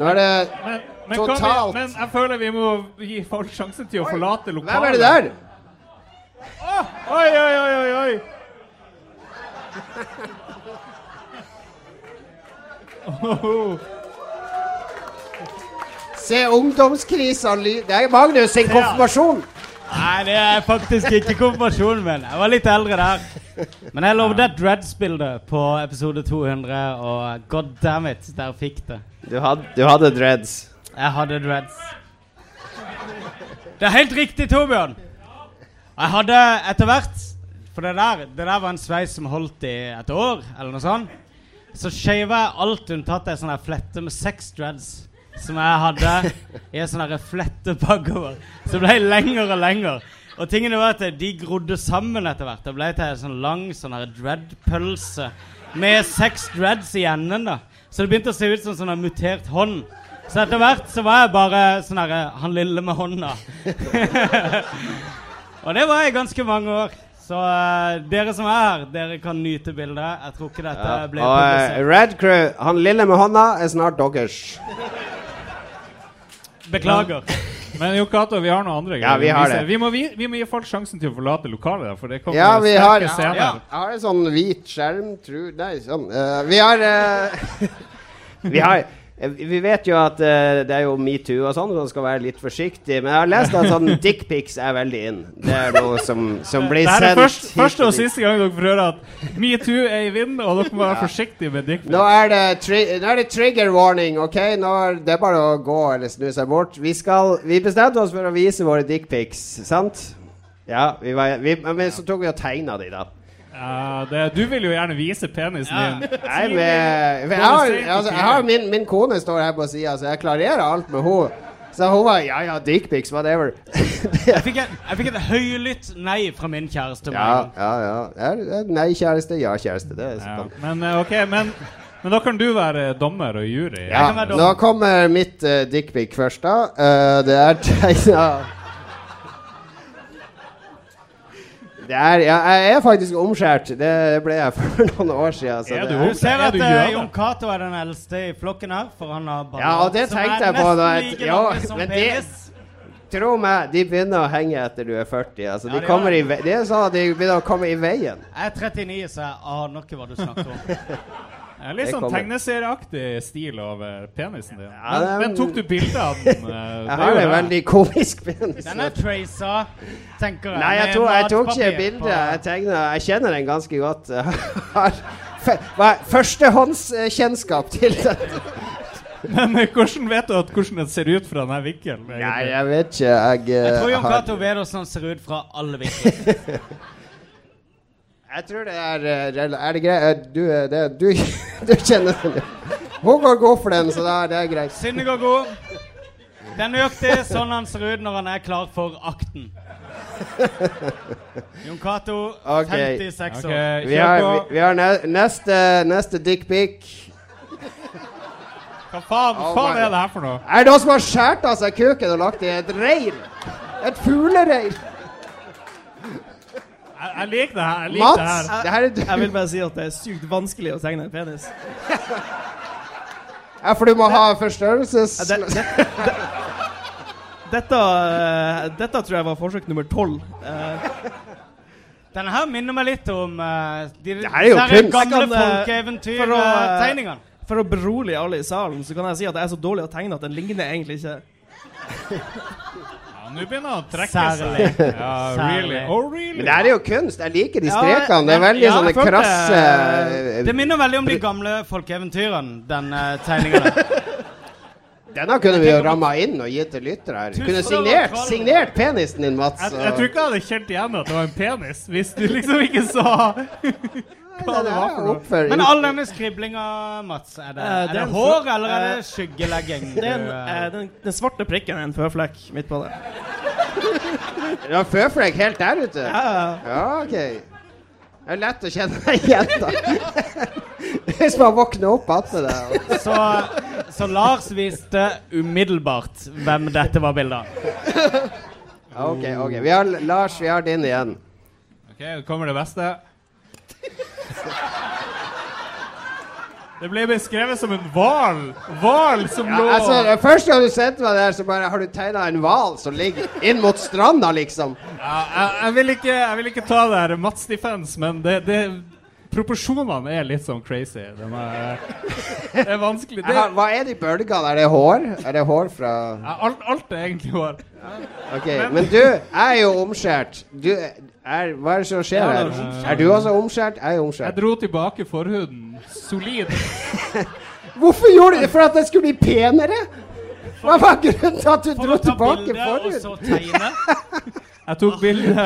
Nå er det Men, men, Totalt. vi, men jeg føler vi må gi folk sjansen til å forlate lokalet. Hvem er det der? Oi, oi, oi, oi, oi. Oh, Se ungdomskrisa ly... Det er Magnus sin konfirmasjon! Nei, det er faktisk ikke konfirmasjonen min. Jeg var litt eldre der. Men jeg lovde et Dreads-bilde på episode 200, og god damn it, der fikk det. Du, had, du hadde dreads. Jeg hadde dreads. Det er helt riktig, Torbjørn. Jeg hadde etter hvert For det der, det der var en sveis som holdt i et år, eller noe sånt. Så shava jeg alt unntatt ei sånn flette med seks dreads som jeg hadde i en sånn flette bakover. Så ble jeg lengre og lengre. Og tingene var at de grodde sammen etter hvert. Det ble til en sånn lang sånn dread-pølse med seks dreads i enden. da Så det begynte å se ut som sånn mutert hånd. Så etter hvert så var jeg bare sånn herre Han lille med hånda. og det var jeg i ganske mange år. Så uh, dere som er her, dere kan nyte bildet. Jeg tror ikke dette Ja. ble Og uh. Red Crew, han lille med hånda er snart deres. Beklager. Men Jo Cato, vi har noen andre Ja, vi har det. Vi må, vi, vi må gi folk sjansen til å forlate lokalet, for det kommer Ja, vi har, scener. ja, jeg har en sånn hvit skjerm, tru Nei, sånn. Uh, vi har Vi har vi vet jo at uh, det er jo metoo og sånn, så man skal være litt forsiktig. Men jeg har lest at sånn dickpics er veldig in. Det er noe som, som blir Det er først, første og siste gang dere får høre at metoo er i vinden, og dere må være forsiktige med dickpics. Nå nå er det trigger warning, OK? Nå er det bare å gå eller snu seg bort. Vi, skal, vi bestemte oss for å vise våre dickpics, sant? Ja, vi var, vi, men så tok vi og tegna de, da. Ja, det, du vil jo gjerne vise penisen din. Nei, men jeg har, altså, jeg har min, min kone står her på sida, så jeg klarerer alt med henne. Så hun var Ja, ja, dickpics, whatever. Jeg fikk, et, jeg fikk et høylytt nei fra min kjæreste. ja, ja, ja. Nei, kjæreste. Ja, kjæreste. Det er Ja, sånn. men eh, ok, men, men da kan du være dommer og jury. Ja, kan være dommer. nå kommer mitt uh, dickpic først, da. Uh, det er tegna Det er, ja, jeg er faktisk omskjært. Det ble jeg for noen år siden. Så Er du Du ser Er at du eh. Jon Cato er den eldste i flokken her, for han har bare Ja, og det som er tenkte jeg på da like ja, som men det- penis. Tro meg, de begynner å henge etter du er 40. Altså, Ja, de de kommer i, er sånn de begynner å komme i veien. Jeg er 39, så jeg aner ikke hva du snakker om. Ja, litt sånn tegneserieaktig stil over penisen din. Ja, den, men tok du bilde av den? eh, Jeg har en veldig komisk penis. Den er traca, tenker jeg. Nei, jeg, tok- jeg tok ikke bilde. Jeg, jeg kjenner den ganske godt. Har Førstehåndskjennskap til den. Men eh, hvordan vet du at hvordan den ser ut fra denne vinkelen? Nei, jeg vet ikke. Jeg, eh, Jeg tror Jon har- Cato vet hvordan den ser ut fra alle vinkler. Jeg tror det er eh, Er det greit? Eh, Du, eh, det, du, du kjenner den. Hun går gå for den, så det er greit. Synne går god. Det er nøyaktig sånn han ser ut når han er klar for akten. Jon Cato, okay. 56 år. år. Vi har, vi, vi har ne neste, neste dickpic. Hva faen, Oh faen er det her for noe? Er det noen som har skåret av seg kuken og lagt i et reir? Et fuglereir? Jeg, jeg liker det her. Jeg liker det her. her. det her er du. Jeg vil bare si at det er sykt vanskelig å tegne en penis. Ja, for du må ha forstørrelses... Ja, det, det, det, dette, uh, dette tror jeg var forsøk nummer tolv. Eh, Denne her minner meg litt om uh, de Det er jo kunst. gamle folkeeventyrtegningene. for for å berolige alle i salen, så kan jeg si at jeg er så dårlig å tegne at den ligner egentlig ikke. Nå begynner han å trekke Særlig. seg. Ja, really? Oh, really? Men det her er jo kunst. Jeg liker de strekene. Det er veldig ja, sånne krasse Det minner veldig om de gamle folkeeventyrene, den uh, tegninga der. Denne kunne vi jo ramma inn og gitt til lyttere her. Kunne signert, signert penisen din, Mats. Jeg, jeg tror ikke jeg hadde kjent igjen at det var en penis, hvis du liksom ikke sa hva det var for noe. Men all denne skriblinga, Mats, er det, Eh, er det det er en hår, eller er eh, det skyggelegging? Det er en, du, eh, eh, den, den svarte prikken er en føflekk midt på det. Du har føflekk helt der ute? Ja, ja. Ja, OK. Det er lett å kjenne deg igjen, da. Hvis man våkner opp attmed det. så, så Lars visste umiddelbart hvem dette var bilde av. OK, ok. Vi har, Lars, vi har din igjen. Ok, kommer det beste. Det ble beskrevet som en hval. Hval som Ja, lå altså, Først gang du sendte meg det her, så bare har du tegna en hval som ligger inn mot stranda, liksom. ja, jeg, jeg, vil ikke, jeg vil ikke ta det her Mats defense, men det, det, proporsjonene er litt sånn crazy. De er, det er vanskelig. Det, Ja, Hva er de bølgene? Er det hår? Er det hår fra ja, alt, alt er egentlig hår. Ok, Men du er jo omskjært. Du er Hva er det som skjer her? Er du også omskjært? Jeg er Jeg dro tilbake forhuden solid. Hvorfor gjorde du det? For at jeg skulle bli penere? Hva var grunnen til at du dro tilbake bilde og forhuden? så. Jeg tok bilde,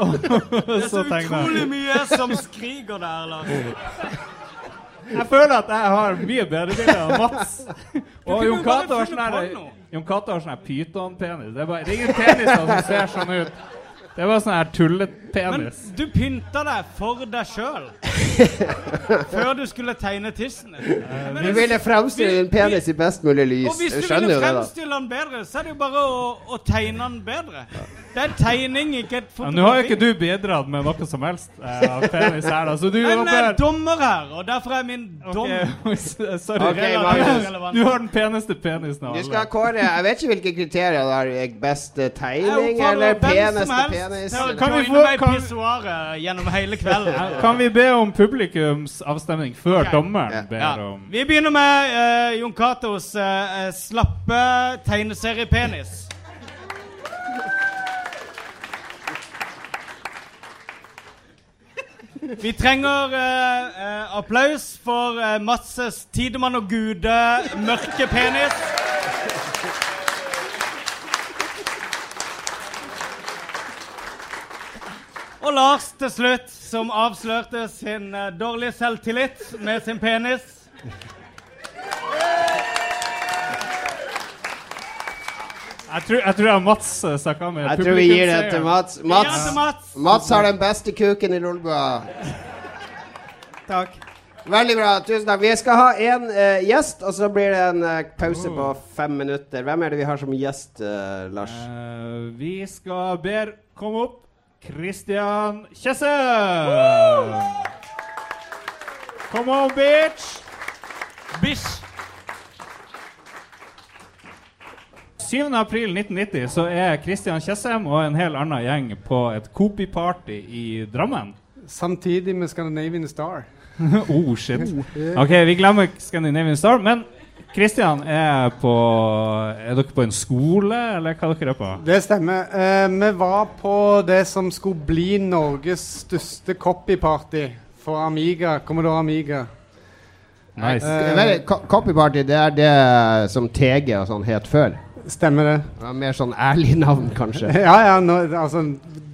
og Det er så så utrolig mye som skriker der, Lars. Jeg føler at jeg har mye bedre bilder enn Mats. Og Jon jo Cato har sånn pyton-penis. Jon Cato har sånn pytonpenis. Det, er bare- det er ingen peniser som ser sånn ut. Det var sånn her Men du pynta deg for deg sjøl. Før du skulle tegne tissen din. Men Du ville fremstille en penis i best mulig lys. Og hvis du skjønner ville jo det, da. fremstille den bedre, så er det jo bare å, å tegne den bedre. Det er tegning, ikke et Ja, fotografi. Nå har jo ikke du bidratt med noe som helst eh, penis her, da, så du Jeg er jobber dommer her, og derfor er min dom okay. Sorry. Okay, Magnus. Du har den peneste penisen av Du skal kåre Jeg vet ikke hvilke kriterier du har. Beste Jeg tegning eller peneste penis? Kan vi få- kan- gjennom hele kvelden. Kan vi be om publikumsavstemning før okay. dommeren ber Ja. om Vi begynner med uh, Jon Catos uh, eh, slappe tegneseriepenis. Vi trenger eh, eh, applaus for eh, Matses Tidemann og Gude mørke penis. Og Lars til slutt, som avslørte sin eh, dårlige selvtillit med sin penis. Jeg tror jeg, tror Mats uh, snakka med Jeg tror vi gir det til Mats. Mats, til Mats. Mats har den beste kuken i Lolbua. Takk. Veldig bra. Tusen takk. Vi skal ha en uh, gjest, og så blir det en uh, pause på fem minutter. Hvem er det vi har som gjest, uh, Lars? Eh, vi skal be komme opp Christian Kjesse. Come on, bitch! Bish. 7. april 1990 så er Kristian Tjessem og en hel annen gjeng på et Coopy-party i Drammen. Samtidig med Scandinavian Star. oh, shit. OK, vi glemmer Scandinavian Star, men Kristian, er på Er dere på en skole, eller hva dere er på? Det stemmer. Eh, vi var på det som skulle bli Norges største copyparty for Amiga. Commodore Amiga. Nice. Eh, Copyparty, det er det som TG og sånn het før. Stemmer det. Det var mer sånn ærlig navn, kanskje. Ja, ja, nå, altså,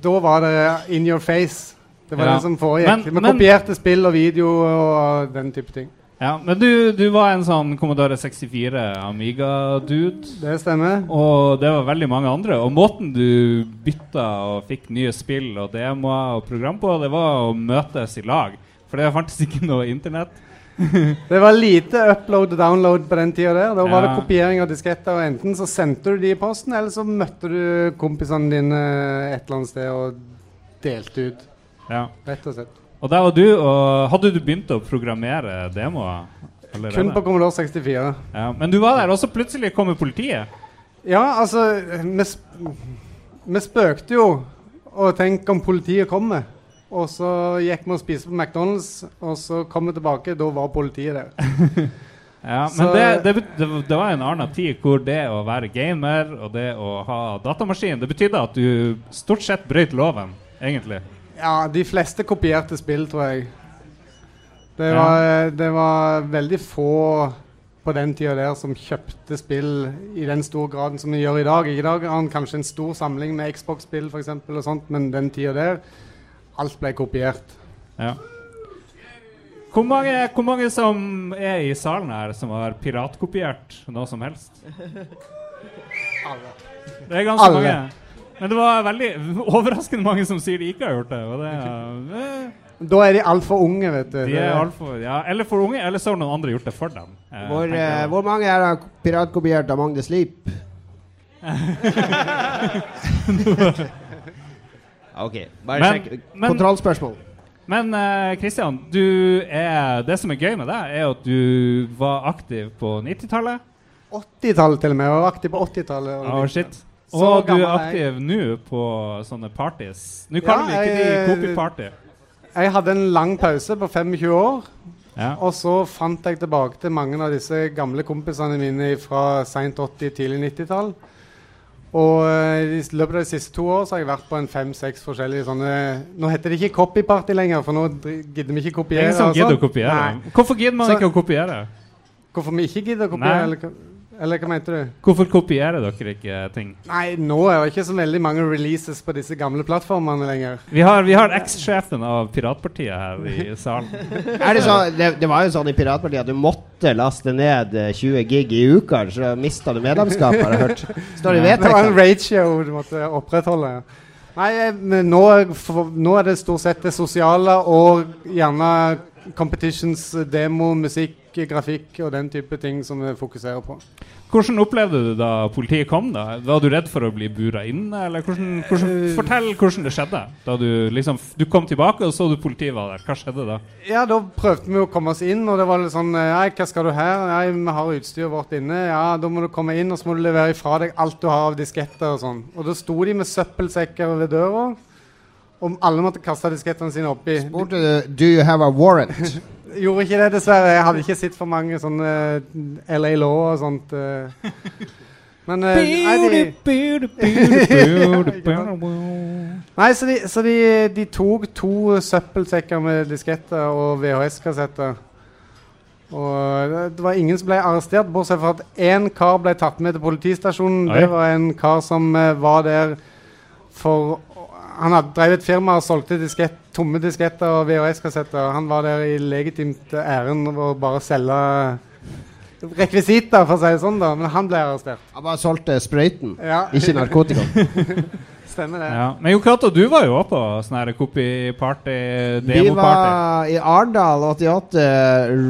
da var det in your face. Det var Ja. det som foregikk. Vi kopierte spill og video og den type ting. Ja, men du, du var en sånn Commodore 64 Amiga-dude. Det stemmer. Og det var veldig mange andre. Og måten du bytta og fikk nye spill og demoer og program på, det var å møtes i lag. For det fantes ikke noe internett. Det var lite upload og download på den tida der. Da var det kopiering av disketter. og Enten så sendte du de i posten, eller så møtte du kompisene dine et eller annet sted og delte ut. Ja. Rett og slett. Og der var du, og hadde du begynt å programmere demoer? allerede? Kun på Commodore 64. Ja, men du var der, og så plutselig kommer politiet. Ja, altså Vi, sp vi spøkte jo og tenk om politiet kommer. Og så gikk vi og spiste på McDonald's, og så kom vi tilbake. Da var politiet der. Ja, Så- men det, det, det, det var en annen tid hvor det å være gamer og det å ha datamaskin, det betydde at du stort sett brøt loven, egentlig. Ja, de fleste kopierte spill, tror jeg. Det Ja. var, det var veldig få på den tida der som kjøpte spill i den store graden som de gjør i dag. I dag har han kanskje en stor samling med Xbox-spill sånt, men den tida der alt ble kopiert. Ja. Hvor mange, hvor mange som er i salen her som har piratkopiert noe som helst? Det er ganske Alle. mange. Men det var veldig overraskende mange som sier de ikke har gjort det. Og det eh, Da er de altfor unge, vet du. de er alt for, ja, eller for unge, eller så har noen andre gjort det for dem. eh, Hvor, eh, hvor mange er har piratkopiert av Magne Sleep? OK, bare Men- sjekk. Kontrollspørsmål. Men Kristian, er, det som er gøy med deg, er at du var aktiv på 90-tallet. 80-tallet til og med. Jeg var aktiv på 80-tallet. og- Oh, shit. Så Og du er aktiv nå på sånne parties. Nå Ja, kaller vi ikke de jeg- Coopy-party. jeg hadde en lang pause på 25 år. Ja. Og så fant jeg tilbake til mange av disse gamle kompisene mine fra seint 80-, tidlig 90-tall. Og eh, i løpet av de siste to år så har jeg vært på en fem-seks forskjellige sånne Nå heter det ikke copyparty lenger, for nå gidder vi ikke er kopiere. ingen som gidder å sånn. kopiere. Nei. Hvorfor gidder man Så- ikke å kopiere? Hvorfor vi ikke gidder å kopiere? Nei. Eller, hva- mente du? Hvorfor kopierer dere ikke ting? Nei, nå er det ikke så veldig mange releases på disse gamle plattformene lenger. Vi har, vi har eks-sjefen av Piratpartiet her i salen. Er det, så, det, det var jo sånn i Piratpartiet at du måtte laste ned eh, 20 gig i uka, så mista du medlemskap, har jeg hørt. Står det i Det var en ratio du måtte opprettholde. Nei, eh, men nå, for, nå er det stort sett det sosiale og gjerne competitions, demo, musikk, grafikk og den type ting som vi fokuserer på. Hvordan opplevde du da politiet kom? da? Var du redd for å bli bura inne? Eller hvordan, hvordan, Eh. fortell hvordan det skjedde. Da du liksom Du kom tilbake, og så du politiet var der. Hva skjedde da? Ja, da prøvde vi å komme oss inn, og det var litt sånn Nei, hva skal du her? Nei, vi har utstyret vårt inne. Ja, da må du komme inn, og så må du levere ifra deg alt du har av disketter og sånn. Og da sto de med søppelsekker ved døra, og alle måtte kaste diskettene sine oppi. Spurte du Do you have a warrant? Gjorde ikke det, dessverre. Jeg hadde ikke sett for mange sånne eh, LA Law og sånt. eh. Men eh, nei, de, nei, så, de, så de, de tok to søppelsekker med disketter og VHS-kassetter. Og det, var ingen som ble arrestert, bortsett fra at én kar ble tatt med til politistasjonen. Oi. Det var en kar som var der for Han hadde drevet et firma og solgte diskett, tomme disketter og VHS-kassetter. Han var der i legitimt ærend og bare selge rekvisitter, for å si det sånn. da Men han ble arrestert. Han bare solgte sprøyten, Ja, ikke narkotika. stemmer det. Ja. Men Jo Cato, du var jo òg på sånn her copy-party, Vi var i Arendal 88,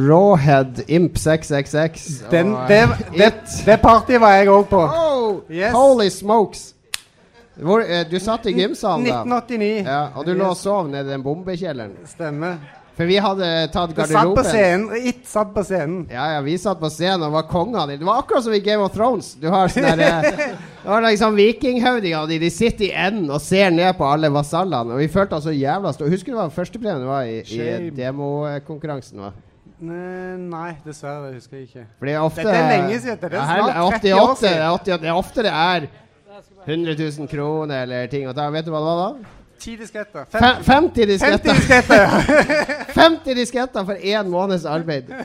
Rawhead Imp 666. Den, det, eh, det, det partyet var jeg òg på. Oh, Yes. Holy smokes! Hvor, eh, du satt i gymsalen da? 1989. Ja, og du lå og sov nede i den bombekjelleren. Stemmer. For vi hadde tatt Det satt på garderoben. scenen. It satt på scenen. Ja, ja, vi satt på scenen og var kongene. Det var akkurat som i Game of Thrones. Du har sånne der, eh, Det liksom vikinghøvdinger, de, de sitter i enden og ser ned på alle vasallene. Og vi følte oss så jævla store. Husker du hva førstepremien var i, i Shame. demokonkurransen? var? Ne- Nei, dessverre. Det husker jeg ikke. Fordi ofte Dette er lenge siden, det er Ja, snart her- 30 år 88, siden. det er 88, det er ofte det er 100 000 kroner eller ting. Og da, vet du hva det var da? 10 disketter. Fe Fem, 50 50 disketter! disketter! 50 disketter for én måneds arbeid.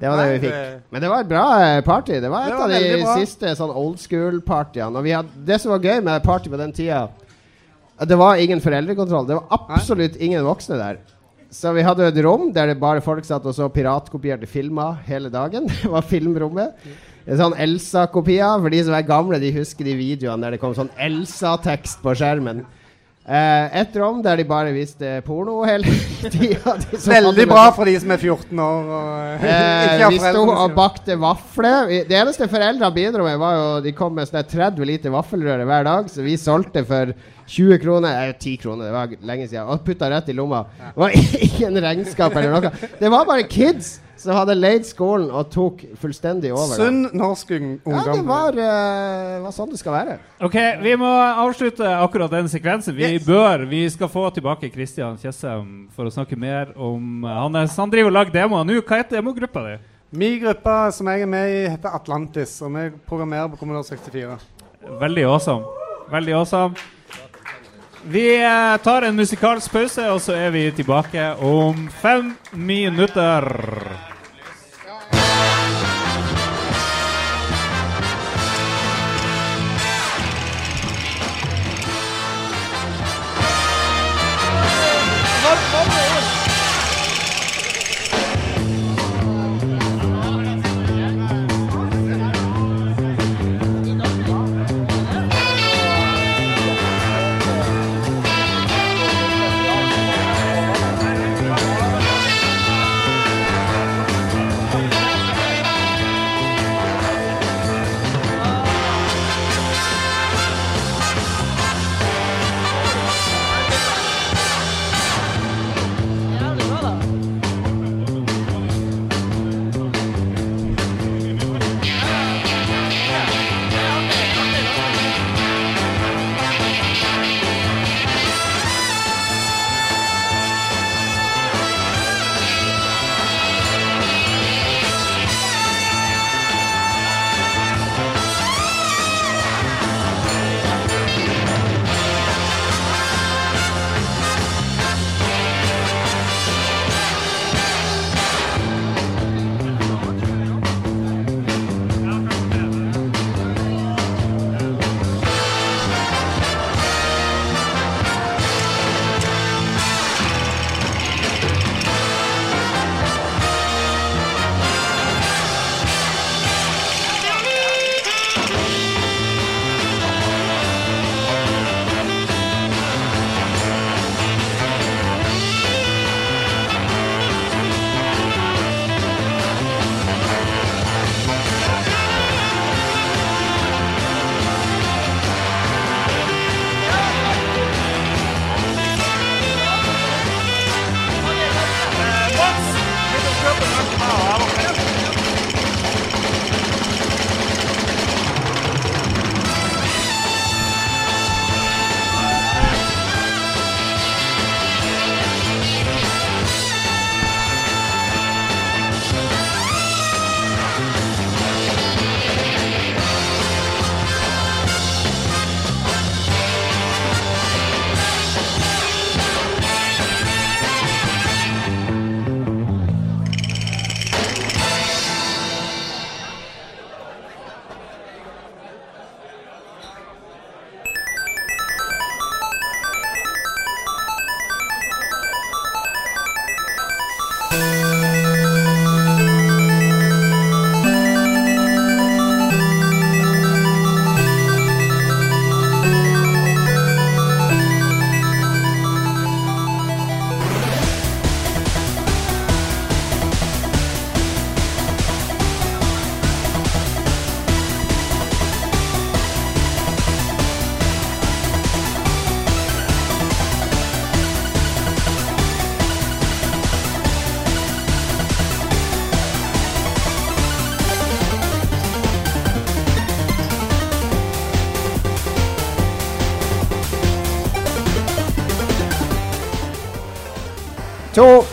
Det var det vi fikk. Men det var et bra eh, party. Det var et Det var av de bra. siste sånn old school-partyene. Og det som var gøy med party på den tida, det var ingen foreldrekontroll. Det var absolutt ingen voksne der. Så vi hadde et rom der det bare folk satt og så piratkopierte filmer hele dagen. Det var filmrommet. En sånn Elsa-kopier. For de som er gamle, de husker de videoene der det kom sånn Elsa-tekst på skjermen. Eh, et rom der de bare viste porno hele tida. Veldig bra for de som er 14 år og Eh, vi sto og bakte vafler. Det eneste foreldrene bidro med, var jo De kom med sånn 30 liter vaffelrøre hver dag, så vi solgte for 20 kroner eh, 10 kroner, det var lenge siden, og putta rett i lomma. Det var ingen regnskap eller noe. Det var bare kids som hadde leid skolen og tok fullstendig over. Sunn norsk ungdom. Ja, det var, uh, var sånn det skal være. Ok, Vi må avslutte akkurat den sekvensen. Vi bør, vi skal få tilbake Kristian Tjessem for å snakke mer om eh, Hannes. Han driver og lager demoer nå. Hva heter demogruppa di? Min gruppe som jeg er med i, heter Atlantis, og vi programmerer på Kommunal 64. Veldig awesome. Veldig awesome. Vi eh, tar en musikalsk pause, og så er vi tilbake om fem minutter.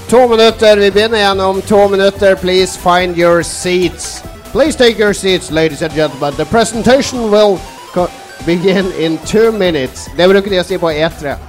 To, minutter. Vi begynner igjen om to minutter. Please find your seats. Please take your seats, ladies and gentlemen. The presentation will begin in two minutes. Det bruker de å si på E E3.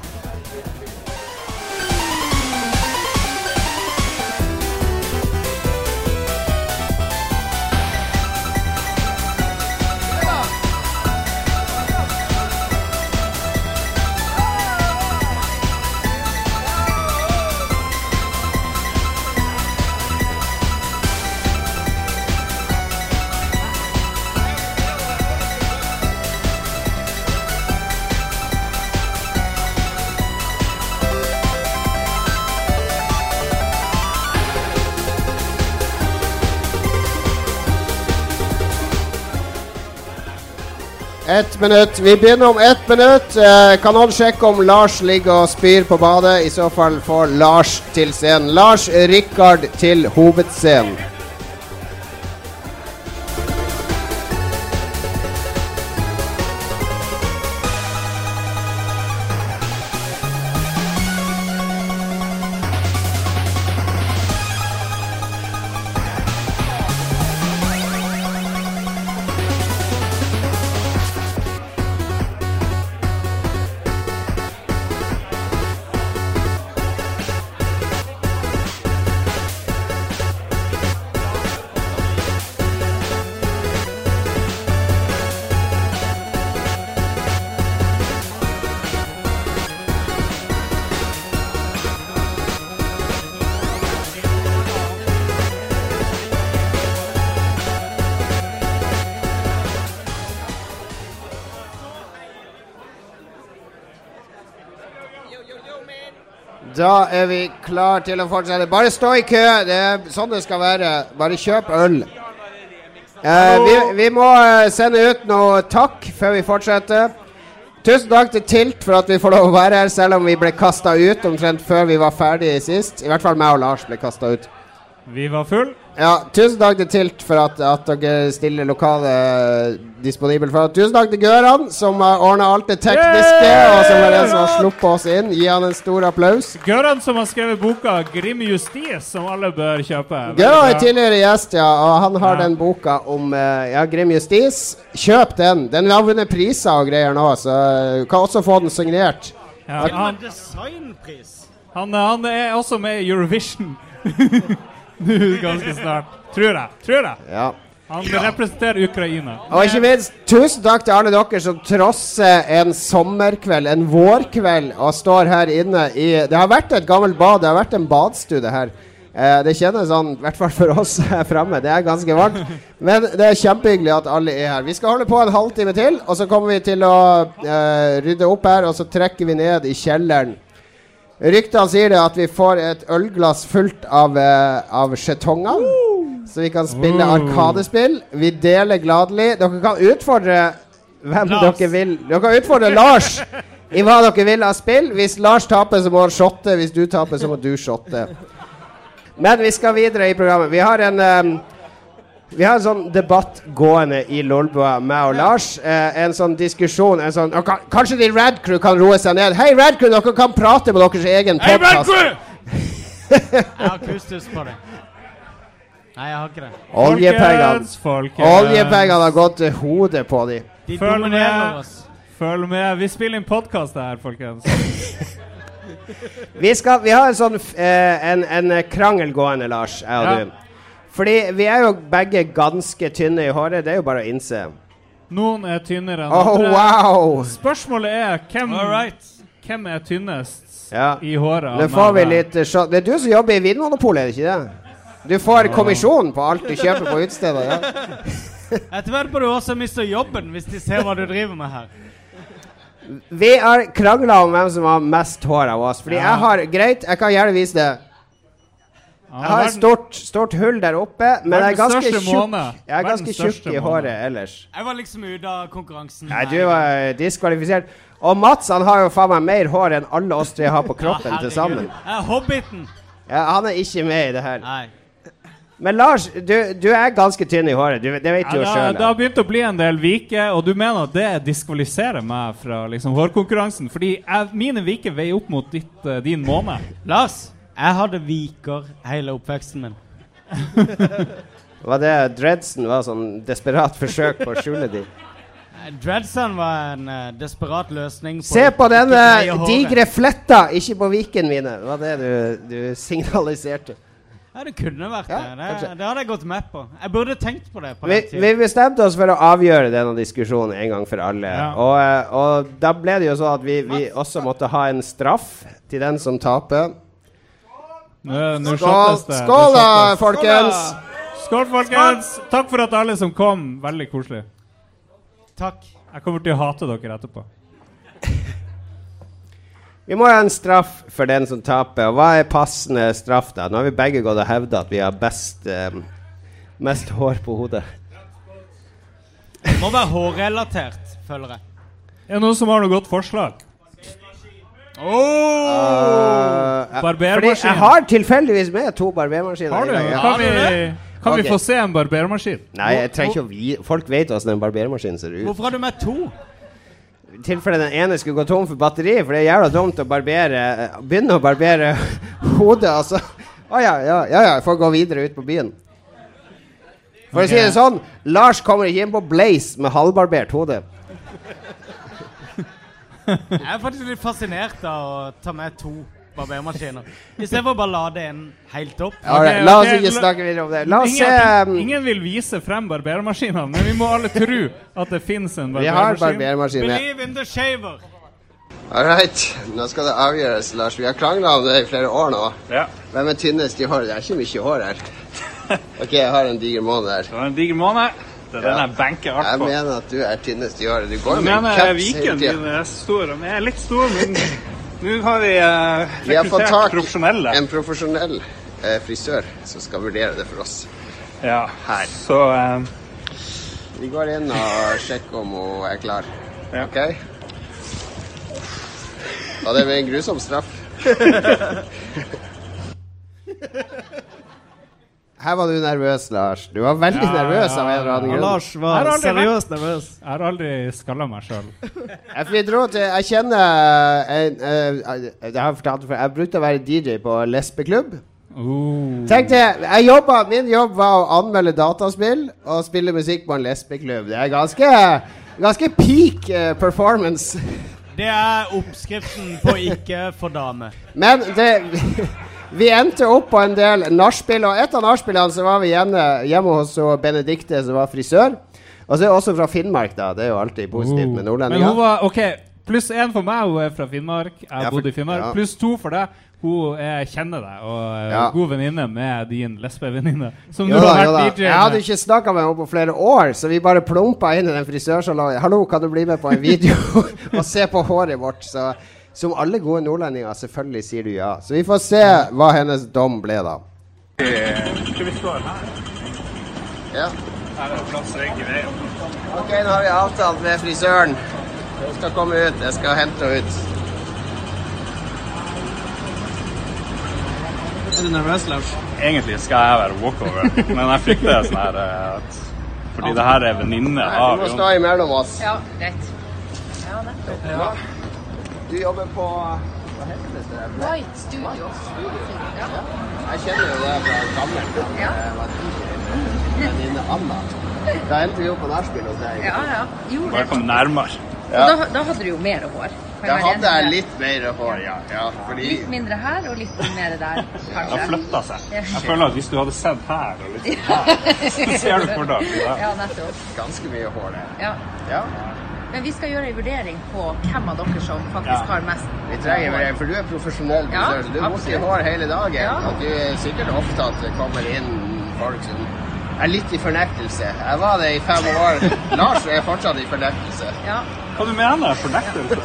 Minutt. Vi begynner om ett minutt. Eh, kan noen sjekke om Lars ligger og spyr på badet? I så fall får Lars til scenen. Lars Rikard til hovedscenen. Da er vi klar til å fortsette. Bare stå i kø. Det er sånn det skal være. Bare kjøp øl. Eh, vi, vi må eh, sende ut noe takk før vi fortsetter. Tusen takk til Tilt for at vi får lov å være her, selv om vi ble kasta ut omtrent før vi var ferdige sist. I hvert fall meg og Lars ble kasta ut. Vi var full. Ja, tusen takk til Tilt for at, at dere stiller lokalet disponibelt for. Tusen takk til Gøran, som har ordna alt det tekniske, og som er den som har sluppet oss inn. Gi han en stor applaus. Gøran som har skrevet boka 'Grim justis', som alle bør kjøpe. Gøran er tidligere gjest, ja, og han har Ja. den boka om eh, ja, Grim Justis. Kjøp den. Den har vunnet priser og greier nå, så eh, du kan også få den signert. Ja, han, designpris. han, han er også med i Eurovision. Nå ganske snart. Tror jeg. Tror jeg. Ja. Han representerer Ukraina. Og ikke minst, tusen takk til alle dere som trosser en sommerkveld, en vårkveld, og står her inne i Det har vært et gammelt bad, det har vært en badstue her. Eh, det kjennes sånn, i hvert fall for oss her framme. Det er ganske varmt. Men det er kjempehyggelig at alle er her. Vi skal holde på en halvtime til, og så kommer vi til å eh, rydde opp her, og så trekker vi ned i kjelleren. Ryktene sier det at vi får et ølglass fullt av, uh, av skjetonger. Så vi kan spille arkadespill. Vi deler gladelig. Dere kan utfordre hvem Lars. dere vil. Dere kan utfordre Lars i hva dere vil av spill. Hvis Lars taper, så må han shotte. Hvis du taper, så må du shotte. Men vi skal videre i programmet. Vi har en um, vi har en sånn debatt gående i Lolbua, meg og Lars. Eh, en sånn diskusjon en sånn, Kanskje de Rad Crew kan roe seg ned. Hei, Rad Crew, dere kan prate med deres egen podkast. Jeg har kustus på det. Nei, jeg har ikke det. Oljepengene. Oljepengene har gått til hodet på de. De Følg med. oss. Følg med. Vi spiller inn podkast her, folkens. Vi, skal, vi har en sånn f- eh, en, en krangel gående, Lars, jeg og Ja. du. Fordi vi er jo begge ganske tynne i håret. Det er jo bare å innse. Noen er tynnere enn Oh, andre. wow! Spørsmålet er hvem, right. hvem er tynnest Ja. i håret? Nå får vi litt. Det er du som jobber i Vinmonopolet, er det ikke det? Du får kommisjon på alt du kjøper på utestedet. Ja. Etter hvert på du også miste jobben hvis de ser hva du driver med her. Vi har krangla om hvem som har mest hår av oss. Fordi Ja. jeg har Greit, jeg kan gjerne vise det. Jeg har et stort, stort hull der oppe, men jeg er ganske tjukk. Jeg er ganske tjukk i håret ellers. Jeg var liksom ute av konkurransen. Nei, du var diskvalifisert. Og Mats han har jo faen meg mer hår enn alle oss tre har på kroppen Ja, til sammen. Jeg er hobbiten. Ja, han er ikke med i det her. Nei. Men Lars, du, du er ganske tynn i håret. Du, det vet Ja, du jo sjøl. det har begynt å bli en del viker, og du mener at det diskvalifiserer meg fra liksom, hårkonkurransen? Fordi jeg, mine viker veier opp mot ditt, eh, din måne. Lars, Jeg hadde viker hele oppveksten min. Var det Dredsen var sånn desperat forsøk på å skjule de? Dreadsen var en uh, desperat løsning. Se på denne digre fletta, ikke på viken mine. Det var det du, du signaliserte. Ja, det kunne vært Ja, det. Det, det hadde jeg gått med på. Jeg burde tenkt på det. på Vi, vi bestemte oss for å avgjøre denne diskusjonen en gang for alle. Ja. Og, eh, og da ble det jo sånn at vi, vi også måtte ha en straff til den som taper. Nå, Skål, det. skål da, folkens! Skål, folkens! Takk for at alle som kom. Veldig koselig. Takk. Jeg kommer til å hate dere etterpå. Vi må ha en straff for den som taper. Og hva er passende straff, da? Nå har vi begge gått og hevda at vi har best eh, mest hår på hodet. Det må være hårrelatert, føler jeg. Er det noen som har noe godt forslag? Uh, Barbermaskin. Jeg har tilfeldigvis med to barbermaskiner. Har du? ja. Kan vi, kan okay. vi få se en barbermaskin? Nei, jeg trenger ikke å vi Folk vet hvordan en barbermaskin ser ut. Hvorfor har du med to? I tilfelle den ene skulle gå tom for batteri, for det er jævla dumt å barbere Begynne å barbere hodet, altså. Å ja, ja, ja, ja, jeg får gå videre ut på byen. For å si det sånn, Lars kommer ikke inn på Blaze med halvbarbert hode. Jeg er faktisk litt fascinert av å ta med to barbermaskiner. Istedenfor å bare lade en helt opp. Okay, okay, la oss ikke snakke videre om det. La oss se ingen, um, ingen vil vise frem barbermaskinene, men vi må alle tro at det fins en Vi har barbermaskin. barbermaskin. Believe in the shaver. All right, nå skal det avgjøres, Lars. Vi har krangla om det i flere år nå. Ja. Hvem er tynnest i håret? Det er ikke mye hår her. OK, jeg har en diger måned her. Du har en diger måned. Er den jeg banker Jeg hardt på. mener at du er tynnest i året. Du går Jeg med en caps hele tida. er stor. og Jeg er litt stor, men nå har vi uh, Vi har fått rekruttert tak profesjonelle. en profesjonell uh, frisør som skal vurdere det for oss. Ja, Her. Så uh, Vi går inn og sjekker om hun er klar. Ja. OK? Og det blir en grusom straff. Her var du nervøs, Lars. Du var veldig Ja, nervøs av en eller annen grunn. Lars var seriøst nervøs. Jeg har aldri skalla meg sjøl. Til Jeg kjenner en, eh, Jeg har fortalt før. Jeg brukte å være DJ på lesbeklubb. Uh. Tenk det, jeg jobba, Min jobb var å anmelde dataspill og spille musikk på en lesbeklubb. Det er ganske, ganske peak uh, performance. Det er oppskriften på ikke for dame. Men det Vi endte opp på en del nachspiel, og et av nachspielene så var vi hjemme, hjemme hos Benedicte, som var frisør. Og så er hun også fra Finnmark, da. Det er jo alltid positivt med Men hun var OK. Pluss én for meg, hun er fra Finnmark. Jeg Ja, for- bodd i Finnmark. ja. Pluss to for deg. Hun er, kjenner deg og er Ja. god venninne med din lesbevenninne. Som Jo du har vært DJ Jeg hadde ikke snakka med henne på flere år, så vi bare plumpa inn i den frisørsalongen. 'Hallo, kan du bli med på en video og se på håret vårt?' Så som alle gode nordlendinger, selvfølgelig sier du ja. Så vi får se hva hennes dom ble, da. skal vi stå her? Ja. Her er det plass i veien. Ok, nå har vi avtalt med frisøren. Hun skal komme ut. Jeg skal hente henne ut. Er du nervøs, Lars? Egentlig skal jeg være walkover, men jeg frykter sånn her eh, at Fordi det her er venninne Du av må Jon. stå imellom oss. Ja, greit. Ja, nettopp. Du jobber på Hva heter det stedet? White Studio. Ja. Jeg kjenner jo det fra gammelt. av. Ja. Jeg var. Venninne Anna. Da endte vi opp på nachspiel hos deg. ja, ja. Gjorde Bare kom nærmere. Ja. da, da hadde du jo mer hår. Da hadde jeg litt mer hår, ja. ja fordi Litt mindre her og litt mer der, Det har flytta seg. Jeg føler at hvis du hadde sett her og litt her, så ser du hvordan det er. Ja, nettopp. ganske mye hår, det. Ja. Ja. Men vi skal gjøre en vurdering på hvem av dere som faktisk har mest Vi trenger vurdering, For du er profesjonell Ja, du moser absolutt. hår hele dagen. Ja. Og du er sikkert ofte at det kommer inn folk som er litt i fornektelse. Jeg var det i fem år. Lars er fortsatt i fornektelse. Ja. Hva du mener fornektelse?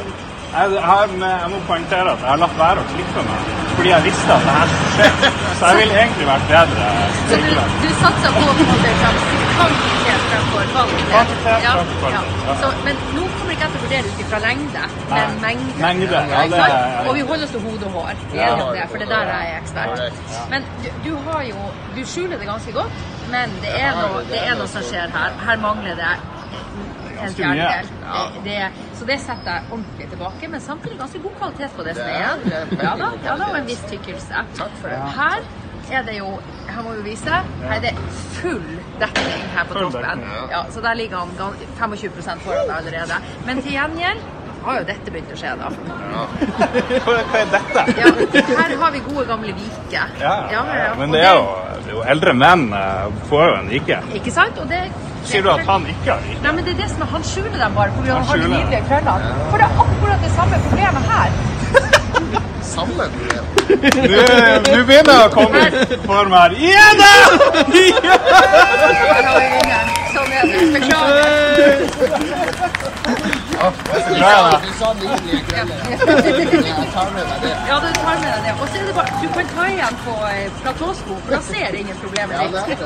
Jeg, jeg, har med, jeg må poengtere at jeg har latt være å klippe meg fordi jeg visste at det her skulle skje. Så jeg ville egentlig vært bedre Så du, du satser på på en det kvantitet fremfor? Kvantitet Ja, ja. Så, men nå kommer ikke jeg til å vurdere ut ifra lengde, men mengde. Mengde, ja, Og vi holder oss til hode og hår. Vi er det, for det der er jeg ekspert. Men du, du har jo Du skjuler det ganske godt, men det er noe, det er noe som skjer her. Her mangler det en fjerdedel. Det, det, så det setter jeg ordentlig tilbake, men samtidig ganske god kvalitet på det som er igjen. Ja da, ja da, og en viss tykkelse. Her er det jo, her må vi vise, her er det full dekning her på toppen. Ja, så der ligger han 25% foran deg allerede. Men til gjengjeld har jo dette begynt å skje, da. Hva er dette? Ja, her har vi gode gamle Vike. Ja. Men det er jo, eldre menn eh, får jo en Vike. Ikke sant? Og det, Sier du at han ikke har Vike? Nei, men det er det som er, Han skjuler dem bare fordi han Han har de nydelige krøllene. For det er akkurat det samme problemet her. Samme problem. Nå å komme for meg! Ja da! Sånn er det. Beklager. Bra. Du sa nydelige krøller. Jeg tar med meg det. Ja, du tar med deg det. Og så er det bare Du kan ta igjen på eh, platåsko, for da ser ingen problemer Ja, det ditt.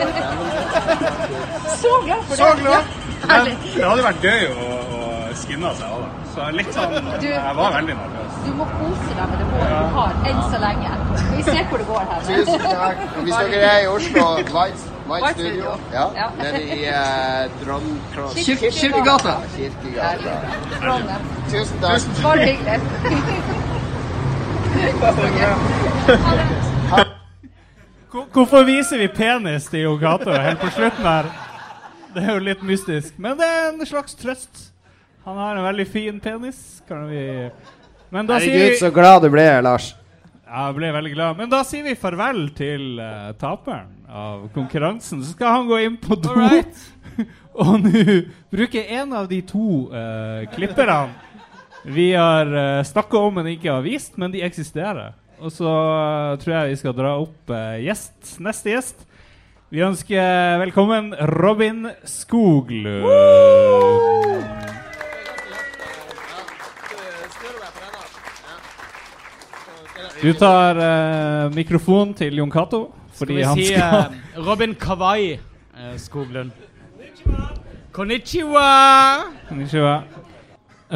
Så glad for det. Så glad. Ja, det hadde vært gøy å, å skinne seg av det. Så litt sånn Du- Jeg var veldig nervøs. Du må kose deg med det håret du har, enn så lenge. Vi ser hvor det går her. Tusen takk. Og Hvis dere er i Oslo, White, White White Studio, ja, Ja. nede i uh, Dronnekross Kirke- Kirkegata. Kirkegata. Tusen takk. Bare hyggelig. Hvorfor viser vi penis til Yogato helt på slutten her? Det er jo litt mystisk. Men det er en slags trøst. Han har en veldig fin penis. Kan vi Men da sier Herregud, vi så glad du ble, Lars. Ja, jeg ble veldig glad. Men da sier vi farvel til uh, taperen av konkurransen. Så skal han gå inn på do og nå bruke en av de to uh, klipperne vi har uh, snakka om, men ikke har vist, men de eksisterer. Og så uh, tror jeg vi skal dra opp eh, gjest, neste gjest. Vi ønsker velkommen Robin Skoglund. Du tar uh, mikrofonen til Jon Cato. Skal vi han si eh, Robin Kawai uh, Skoglund. Konnichiwa! Konnichiwa.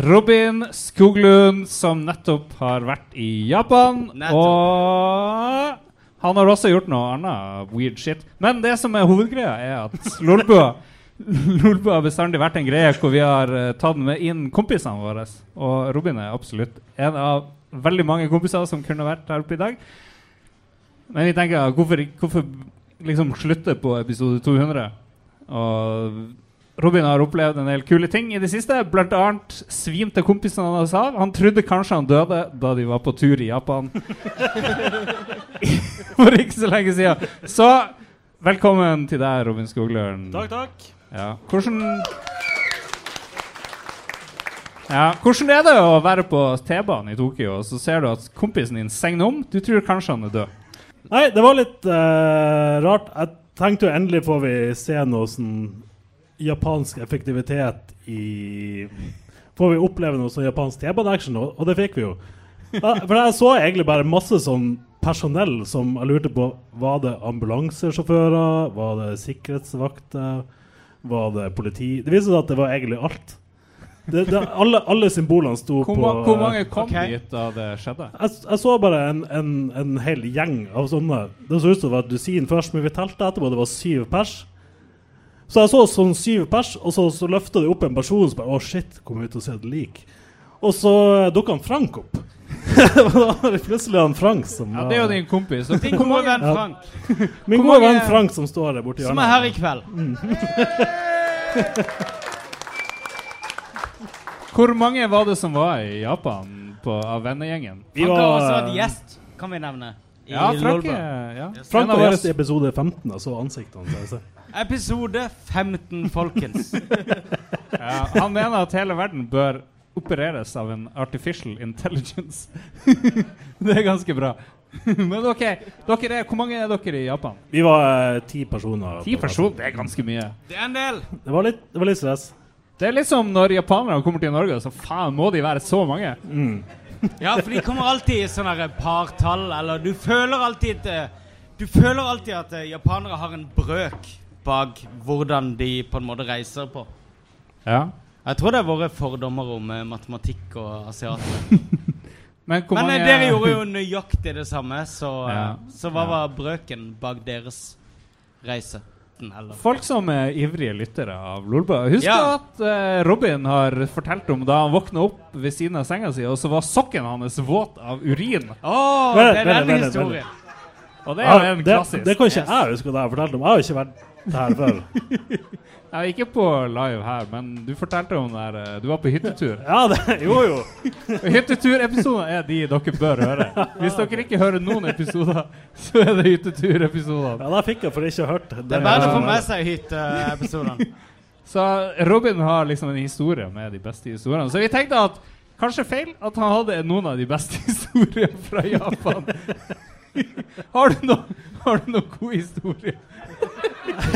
Robin Skoglund, som nettopp har vært i Japan. Og han har også gjort noe annet weird shit. Men det som er hovedgreia, er at Lolbua Lolbua har bestandig vært en greie hvor vi har uh, tatt med inn kompisene våre. Og Robin er absolutt en av veldig mange kompiser som kunne vært her oppe i dag. Men vi tenker, hvorfor, hvorfor liksom slutte på episode 200? Og Robin har opplevd en del kule ting i det siste. Blant annet svimte kompisene hans av. Han trodde kanskje han døde da de var på tur i Japan. For ikke så lenge siden. Så velkommen til deg, Robin Skogløren. Takk, takk. Ja. Hvordan ja, Hvordan er det å være på T-banen i Tokyo, og så ser du at kompisen din segner om? Du tror kanskje han er død. Nei, det var litt uh, rart. Jeg tenkte jo endelig får vi se noe sånn japansk effektivitet i Får vi oppleve noe sånn japansk T-bane-action, og, og det fikk vi jo. For jeg så egentlig bare masse sånn personell som jeg lurte på Var det ambulansesjåfører? Var det sikkerhetsvakter? Var det politi? Det viste seg at det var egentlig alt. Det, det, alle, alle symbolene sto Hvor, på hvor mange kom okay. dit da det skjedde? jeg, jeg så bare en, en, en hel gjeng av sånne. Det så ut som det var et dusin først, men vi telte etterpå. Det var syv pers. Så jeg så sånn syv pers, og så, så løfta de opp en person som bare Å, shit, kom ut og se et lik? Og så dukka han Frank opp. da var det plutselig han Frank som Ja, det er jo din kompis. Og Din gode venn Frank. Min gode venn Frank som står der borti Som er her i kveld. Hvor mange var det som var i Japan på, av vennegjengen? Vi Frank har var- også vært gjest, kan vi nevne. i Ja, Franke, ja. Frank var gjest i episode 15. Jeg så ansiktene hans. Episode 15, folkens. Ja, han mener at hele verden bør opereres av en artificial intelligence. det er ganske bra. Men ok, dere er, hvor mange er dere i Japan? Vi var eh, ti personer. Ti personer? Det er ganske mye. Det er en del. Det var litt, det var litt stress. Det er liksom når japanere kommer til Norge, så faen må de være så mange. Ja, for de kommer alltid i sånne partall, eller du føler alltid at eh, Du føler alltid at eh, japanere har en brøk bak hvordan de på en måte reiser på. Ja. Jeg tror det er våre fordommer om eh, matematikk og asiater. Men hvor Men mange dere gjorde jo nøyaktig det samme, så, Ja. så hva Ja. var brøken bak deres reise? Natten, eller? Folk som er ivrige lyttere av Lolbø. husker Ja. at uh, Robin har fortalt om da han våkna opp ved siden av senga si, og så var sokken hans våt av urin. Oh, det er vent, den historien. Og det er jo en klassisk. det kan ikke jeg huske hva jeg har fortalt om. Jeg har jo ikke vært her før. Ja, ikke på live her, men du fortalte om der eh, Du var på hyttetur. Ja, det, jo jo. Hytteturepisoder er de dere bør høre. Hvis dere ikke hører noen episoder, så er det hytteturepisoder. Ja, da fikk jeg for ikke hørt. Det er bare å få med seg hytteepisodene. Så Robin har liksom en historie med de beste historiene. Så vi tenkte at kanskje feil at han hadde noen av de beste historiene fra Japan. har du noen har du noen god historie?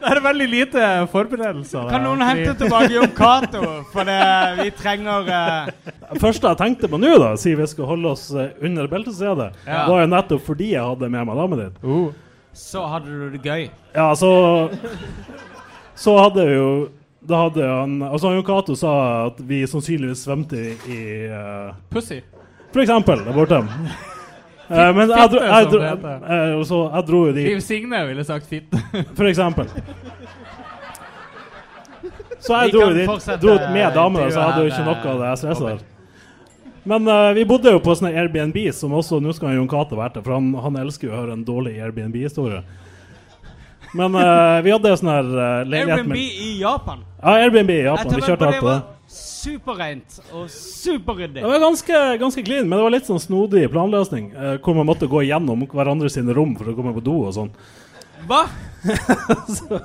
det er veldig lite forberedelser. Kan noen hente tilbake Jon Cato? For det, vi trenger Det første jeg tenkte på nå, da, siden vi skal holde oss eh, under beltestedet, Ja. var jo nettopp fordi jeg hadde med meg damen din. Uh. Så hadde du det gøy. Ja, så Så hadde vi jo Da hadde han Altså, Jon Cato sa at vi sannsynligvis svømte i, i eh, Pussy. For eksempel der borte. Eh, men jeg dro, jeg, dro, eh, så jeg dro jo dit. Liv Signe ville sagt fitte. For eksempel. Så jeg dro jo dit, dro med damene, så jeg hadde jo ikke noe av det stresset stressa der. Men uh, vi bodde jo på sånne Airbnb, som også Nå skal Jon Cato være til, for han, han elsker jo å høre en dårlig Airbnb-historie. Men vi hadde sånn her uh, leilighet Airbnb med i Japan. Ja, Airbnb i Japan. Vi kjørte alt på det. Var Superreint og superryddig. Det var ganske, ganske clean, men det var litt sånn snodig planløsning. eh, hvor man måtte gå gjennom hverandre sine rom for å komme på do og sånn. Hva? Så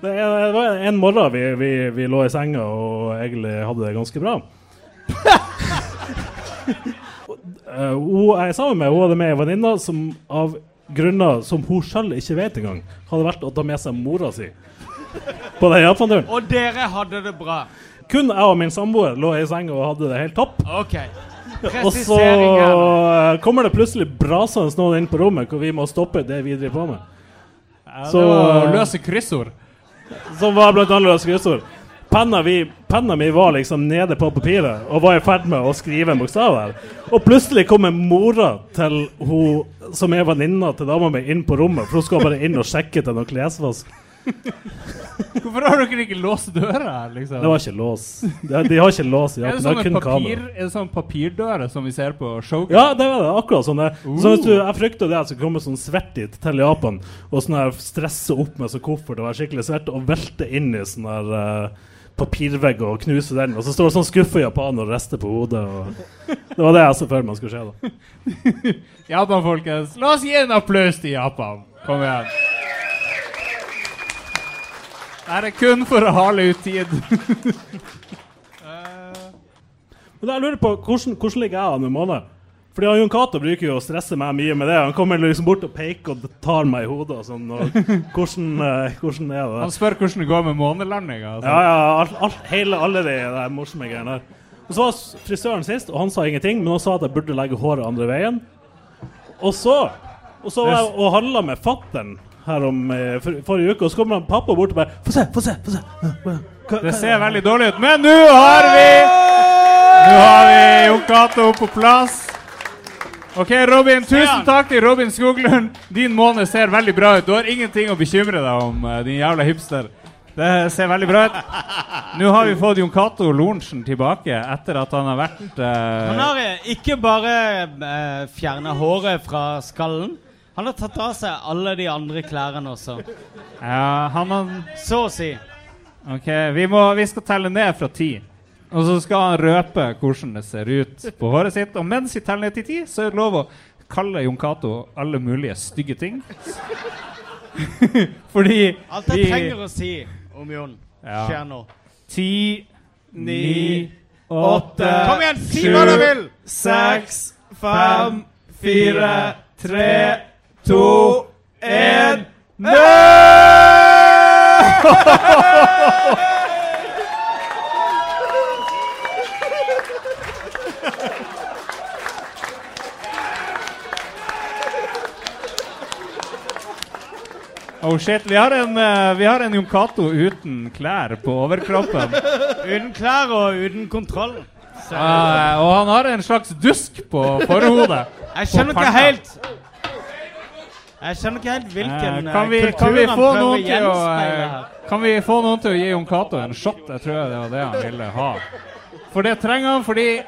det, det var en morgen vi, vi, vi lå i senga og egentlig hadde det ganske bra. uh, hun jeg er sammen med, hun hadde med ei venninne som av grunner som hun sjøl ikke vet engang, hadde vært å ta med seg mora si på den Japan-turen. Og dere hadde det bra. Kun jeg og min samboer lå i senga og hadde det helt topp. OK. Og så eh, kommer det plutselig brasende noen inn på rommet hvor vi må stoppe det vi driver på med. Ja, Så- var løse kryssord. Som var blant annet løse kryssord. Penna, vi, penna mi var liksom nede på papiret og var i ferd med å skrive en bokstav her. Og plutselig kommer mora til hun som er venninna til dama mi, inn på rommet, for hun skal bare inn og sjekke til noe klesvask. Hvorfor har dere ikke låst døra her, liksom? Det var ikke lås. De, de har ikke lås i Er det er papir, er det sånn papirdører som vi ser på Shogun? Ja, det var det. Akkurat sånn. Uh. Så hvis du, Uh. jeg frykter det at det kommer komme sånn svett dit til Japan, og sånn her stresse opp med sånn koffert og være skikkelig svett, og velte inn i sånn her uh, papirvegg og knuse den, og så står det sånn skuffa japaner og rister på hodet. Det var det jeg så for meg skulle skje, da. Japan, folkens. La oss gi en applaus til Japan. Kom igjen. Dette er kun for å hale ut tid. Men jeg lurer på, hvordan, hvordan ligger jeg an i måned? Fordi Jon Cato bruker jo å stresse meg mye med det. Han kommer liksom bort og peker og tar meg i hodet og sånn. Og hvordan, uh, hvordan er det? Han spør hvordan det går med månelandinga. Altså. Ja, ja, alt, alt, hele, alle de der morsomme greiene der. Og så var frisøren sist, og han sa ingenting, men han sa at jeg burde legge håret andre veien. Og så Og så var jeg og handla med fattern her om eh, for, forrige uke, og så kommer han pappa bort og bare Få se, få se! få se Hva- Det ser veldig dårlig ut, men nå har vi Nå har vi Jon Cato på plass. OK, Robin. Tusen takk til Robin Skoglund. Din måned ser veldig bra ut. Du har ingenting å bekymre deg om, eh, din jævla hipster. Det ser veldig bra ut. Nå har vi fått Jon Cato Lorentzen tilbake etter at han har vært eh, Han har eh, ikke bare uh, fjerna håret fra skallen. Han har tatt av seg alle de andre klærne også. Ja, han har Så å si. OK, vi, må, vi skal telle ned fra ti. Og så skal han røpe hvordan det ser ut på håret sitt. Og mens vi teller ned til ti, så er det lov å kalle Jon Cato alle mulige stygge ting. Fordi Alt jeg trenger å si om Jon, Ja. skjer nå. Ti, Ni, åtte Kom igjen, si hva du vil! Seks, fem, fire, tre, to, én Oh shit, vi har en, uh, vi har en Jon Cato uten klær på overkroppen. Uten klær og uten kontroll. Eh, og han har en slags dusk på forhodet. Jeg skjønner ikke helt Jeg skjønner ikke helt hvilken Eh, kan, vi, eh, kan, vi kultur han få noen til å, eh, kan vi få noen til å gi Jon Cato en shot? Jeg tror det var det han ville ha. For det trenger han fordi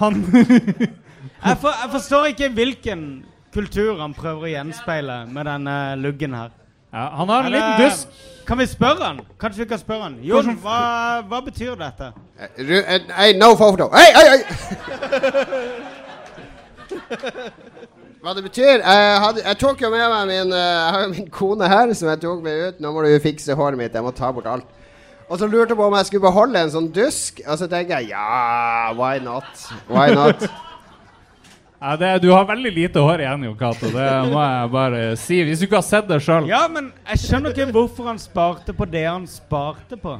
han Jeg, for, jeg forstår ikke hvilken kultur han prøver å gjenspeile med denne luggen her. Ja, han har en Eller, liten dusk. Kan vi spørre han? Kanskje vi kan spørre han? Jon, hva, hva betyr dette? Eh, Nei, no photo. Hei, hei, hei! Hva det betyr? Jeg, hadde, jeg tok jo med meg min eh, jo min kone her, som jeg tok med ut. Nå må du jo fikse håret mitt. Jeg må ta bort alt. Og så lurte jeg på om jeg skulle beholde en sånn dusk. Og så tenker jeg ja, why not? Why not? Ja, det, du har veldig lite hår igjen, Jon Cato. Det må jeg bare si. Hvis du ikke har sett det sjøl. Ja, men jeg skjønner ikke hvorfor han sparte på det han sparte på.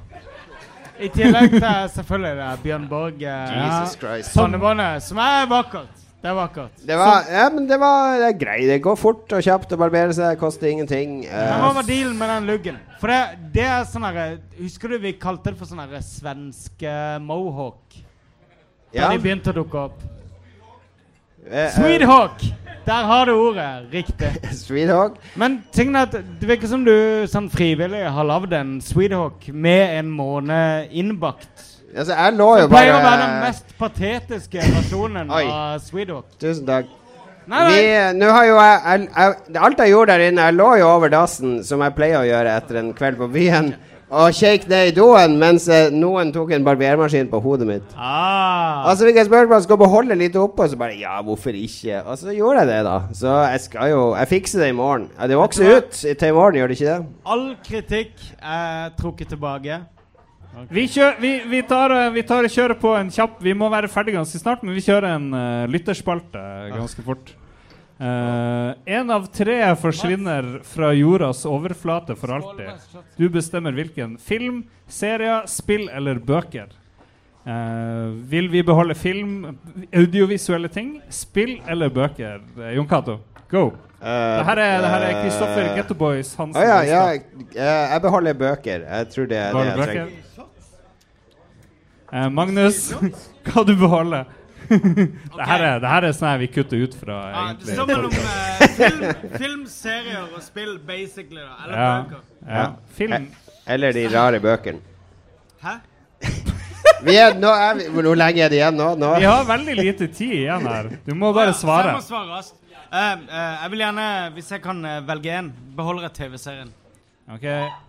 I tillegg til selvfølgelig det Bjørn Borg eh, Jesus Christ. Pannebåndet, som er vakkert. Det er vakkert. Det var, ja, men det var det er greit. Det går fort og kjapt å barbere seg. Koster ingenting. Uh, Men hva var dealen med den luggen? For det, det er sånn herre Husker du vi kalte det for sånn herre svenske mohawk? Da Ja. de begynte å dukke opp. eh, Swedehawk! Der har du ordet. Riktig. Swedehawk. Men tingen er at det virker som du sånn frivillig har lagd en Swedehawk med en måne innbakt. Altså, jeg lå jo Det pleier å være den mest patetiske versjonen Oi. av Swedehawk. Tusen takk. Nei, nei. Vi- Nå har jo jeg, jeg, jeg Alt jeg gjorde der inne Jeg lå jo over dassen, som jeg pleier å gjøre etter en kveld på byen, og kjekk ned i doen mens eh, noen tok en barbermaskin på hodet mitt. Ah. så Fikk jeg spørsmål om jeg skulle beholde litt oppå, så bare Ja, hvorfor ikke? Og så gjorde jeg det, da. Så jeg skal jo Jeg fikser det i morgen. Ja, det vokser ut til i morgen, gjør det ikke det? All kritikk er trukket tilbake. Vi, kjører, vi, vi, tar, eh, vi tar og kjører på en kjapp Vi må være ferdig ganske snart, men vi kjører en uh, lytterspalte ganske fort. Uh, en av tre forsvinner fra jordas overflate for alltid. Du bestemmer hvilken. Film, serier, spill eller bøker. Uh, vil vi beholde film, audiovisuelle ting, spill eller bøker? Eh, Jon Cato, go! Er, det her er Kristoffer Getto Boys Hansen. Uh, ja, ja. Jeg, jeg beholder bøker. Jeg tror det er det jeg trenger. Uh, Magnus, hva du beholder? det, her er, det her er sånn vi kutter ut fra Ja, det egentlig. Som mellom eh, film, film, serier og spill, basically. da Eller Ja. bøker. Ja. Film. Eller de rare bøkene. Hæ? Vi er, nå er vi, hvor lenge er det igjen nå? nå? Vi har veldig lite tid igjen her. Du må bare Så svare. jeg må svare raskt. Eh, eh, jeg vil gjerne, hvis jeg kan eh, velge en, beholder jeg TV-serien. Ok,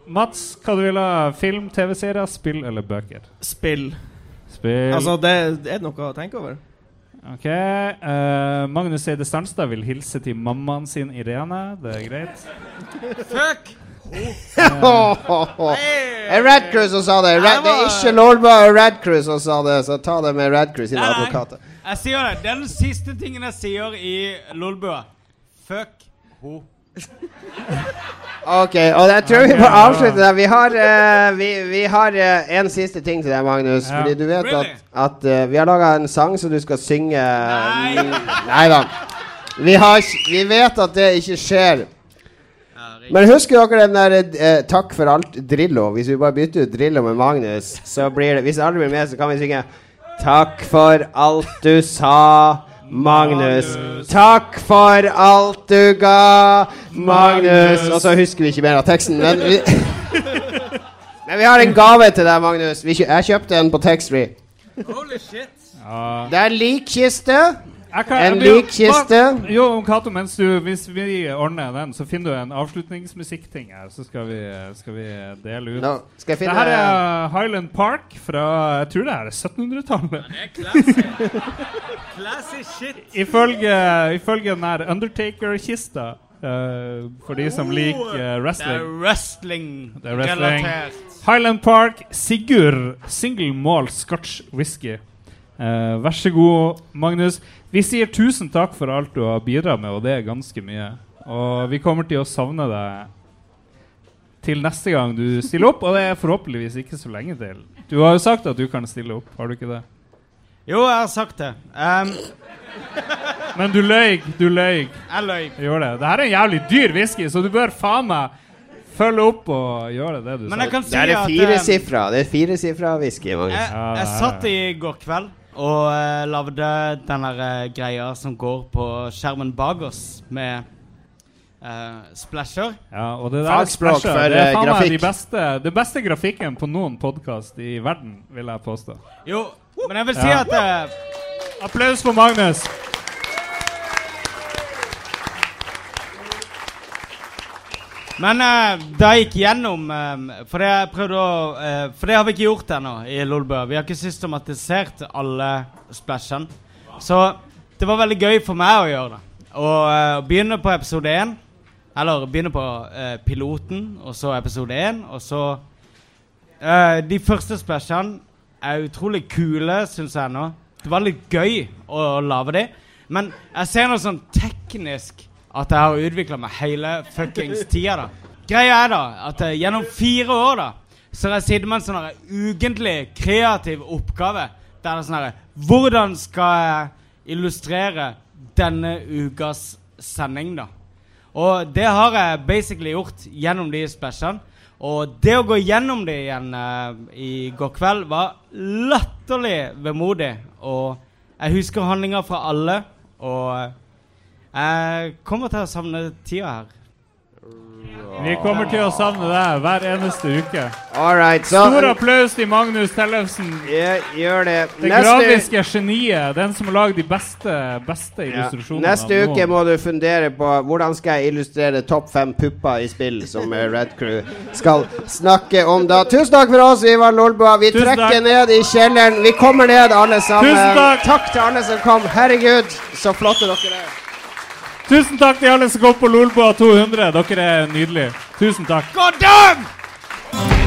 Mats, hva du vil ha? Film, TV-serier, spill eller bøker? Spill. Spill. Altså, det, det er noe å tenke over. Ok, eh, Magnus Eide Sternstad vil hilse til mammaen sin Irene. Det er greit. Fuck! Det Er Radcrew som sa det? Rad, det er ikke Lolba og Radcrew som sa det, så ta det med Radcrew sine Nei, nei. advokater. Jeg sier det. Den siste tingen jeg sier i Lolbua. Fuck ho. Ok, og jeg tror vi må avslutte der. Vi har, uh, vi, vi har uh, en siste ting til deg, Magnus. Ja. Fordi du vet Really? at, at uh, vi har laga en sang som du skal synge Nei, Nei da. Vi, har, vi vet at det ikke skjer. Men husker dere den der eh, 'Takk for alt' Drillo? Hvis vi bare bytter ut Drillo med Magnus, så blir det Hvis alle blir med, så kan vi synge 'Takk for alt du sa'. Magnus. Takk for alt du ga, Magnus. Og så husker vi ikke mer av teksten, men vi, men vi har en gave til deg, Magnus. Vi, kjø- jeg kjøpte en på Taxfree. Holy shit. Ja. Det er likkiste. Kan- En lik kiste? likkiste. Jo, Cato, mens du, hvis vi ordner den, så finner du en avslutningsmusikkting her. Så skal vi, skal vi dele ut. No, skal jeg finne Det her er Highland Park fra Jeg tror det er 1700-tallet. Det er classy. classy shit. Ifølge, ifølge den her Undertaker-kista, Uh, for de som liker wrestling. Det er wrestling. Det er wrestling. Highland Park, Sigurd, single malt scotch whisky. Eh, vær så god, Magnus. Vi sier tusen takk for alt du har bidratt med, og det er ganske mye. Og vi kommer til å savne deg til neste gang du stiller opp, og det er forhåpentligvis ikke så lenge til. Du har jo sagt at du kan stille opp, har du ikke det? Jo, jeg har sagt det. Um, Men du løy, du løy. jeg løy. Gjør det. Det her er en jævlig dyr whisky, så du bør faen meg følge opp og gjøre det du Men sa. si Det er firesifra. Det er firesifra whisky, Magnus. jeg, jeg satt i går kveld og uh, lagde den der eh, greia som går på skjermen bak oss, med Uh, splasher. Ja, og det der Fagspråk splasher, for, det er faen meg grafikk. de beste, det beste grafikken på noen podkast i verden, vil jeg påstå. Jo, men jeg vil si Ja. at uh, Applaus for Magnus. Men uh, da jeg gikk gjennom uh, For det å uh, For det har vi ikke gjort ennå i Lolbø. Vi har ikke systematisert alle splashene. Så det var veldig gøy for meg å gjøre det. Å eh, begynne på episode én. Eller begynne på eh, piloten, og så episode én, og så eh, De første splashene er utrolig kule, syns jeg nå. Det var litt gøy å, å lage de. Men jeg ser noe sånn teknisk at jeg har utvikla meg hele fuckings tida. da. Greia er da at eh, gjennom fire år da så har jeg sittet med en sånn her ukentlig kreativ oppgave. Der det er sånn her Hvordan skal jeg illustrere denne ukas sending, da? Og det har jeg basically gjort gjennom de spesialene. Og det å gå gjennom det igjen eh, i går kveld var latterlig vemodig. Og jeg husker handlinger fra alle, og jeg kommer til å savne tida her. Vi kommer til å savne deg hver eneste uke. Alright, så Stor applaus til Magnus Tellefsen. Yeah, gjør det. Det grafiske geniet. Den som har lagd de beste, beste Ja. illustrasjonene. Neste uke må du fundere på hvordan skal jeg illustrere topp fem pupper i spill, som eh, Red Crew skal snakke om da. Tusen takk for oss, Ivar Lolbua. Vi Tusen trekker takk. ned i kjelleren. Vi kommer ned, alle sammen. Tusen takk. Takk til alle som kom. Herregud, så flotte dere er. Tusen takk til alle som kom på Lolboa 200. Dere er nydelige. Tusen takk. God dag!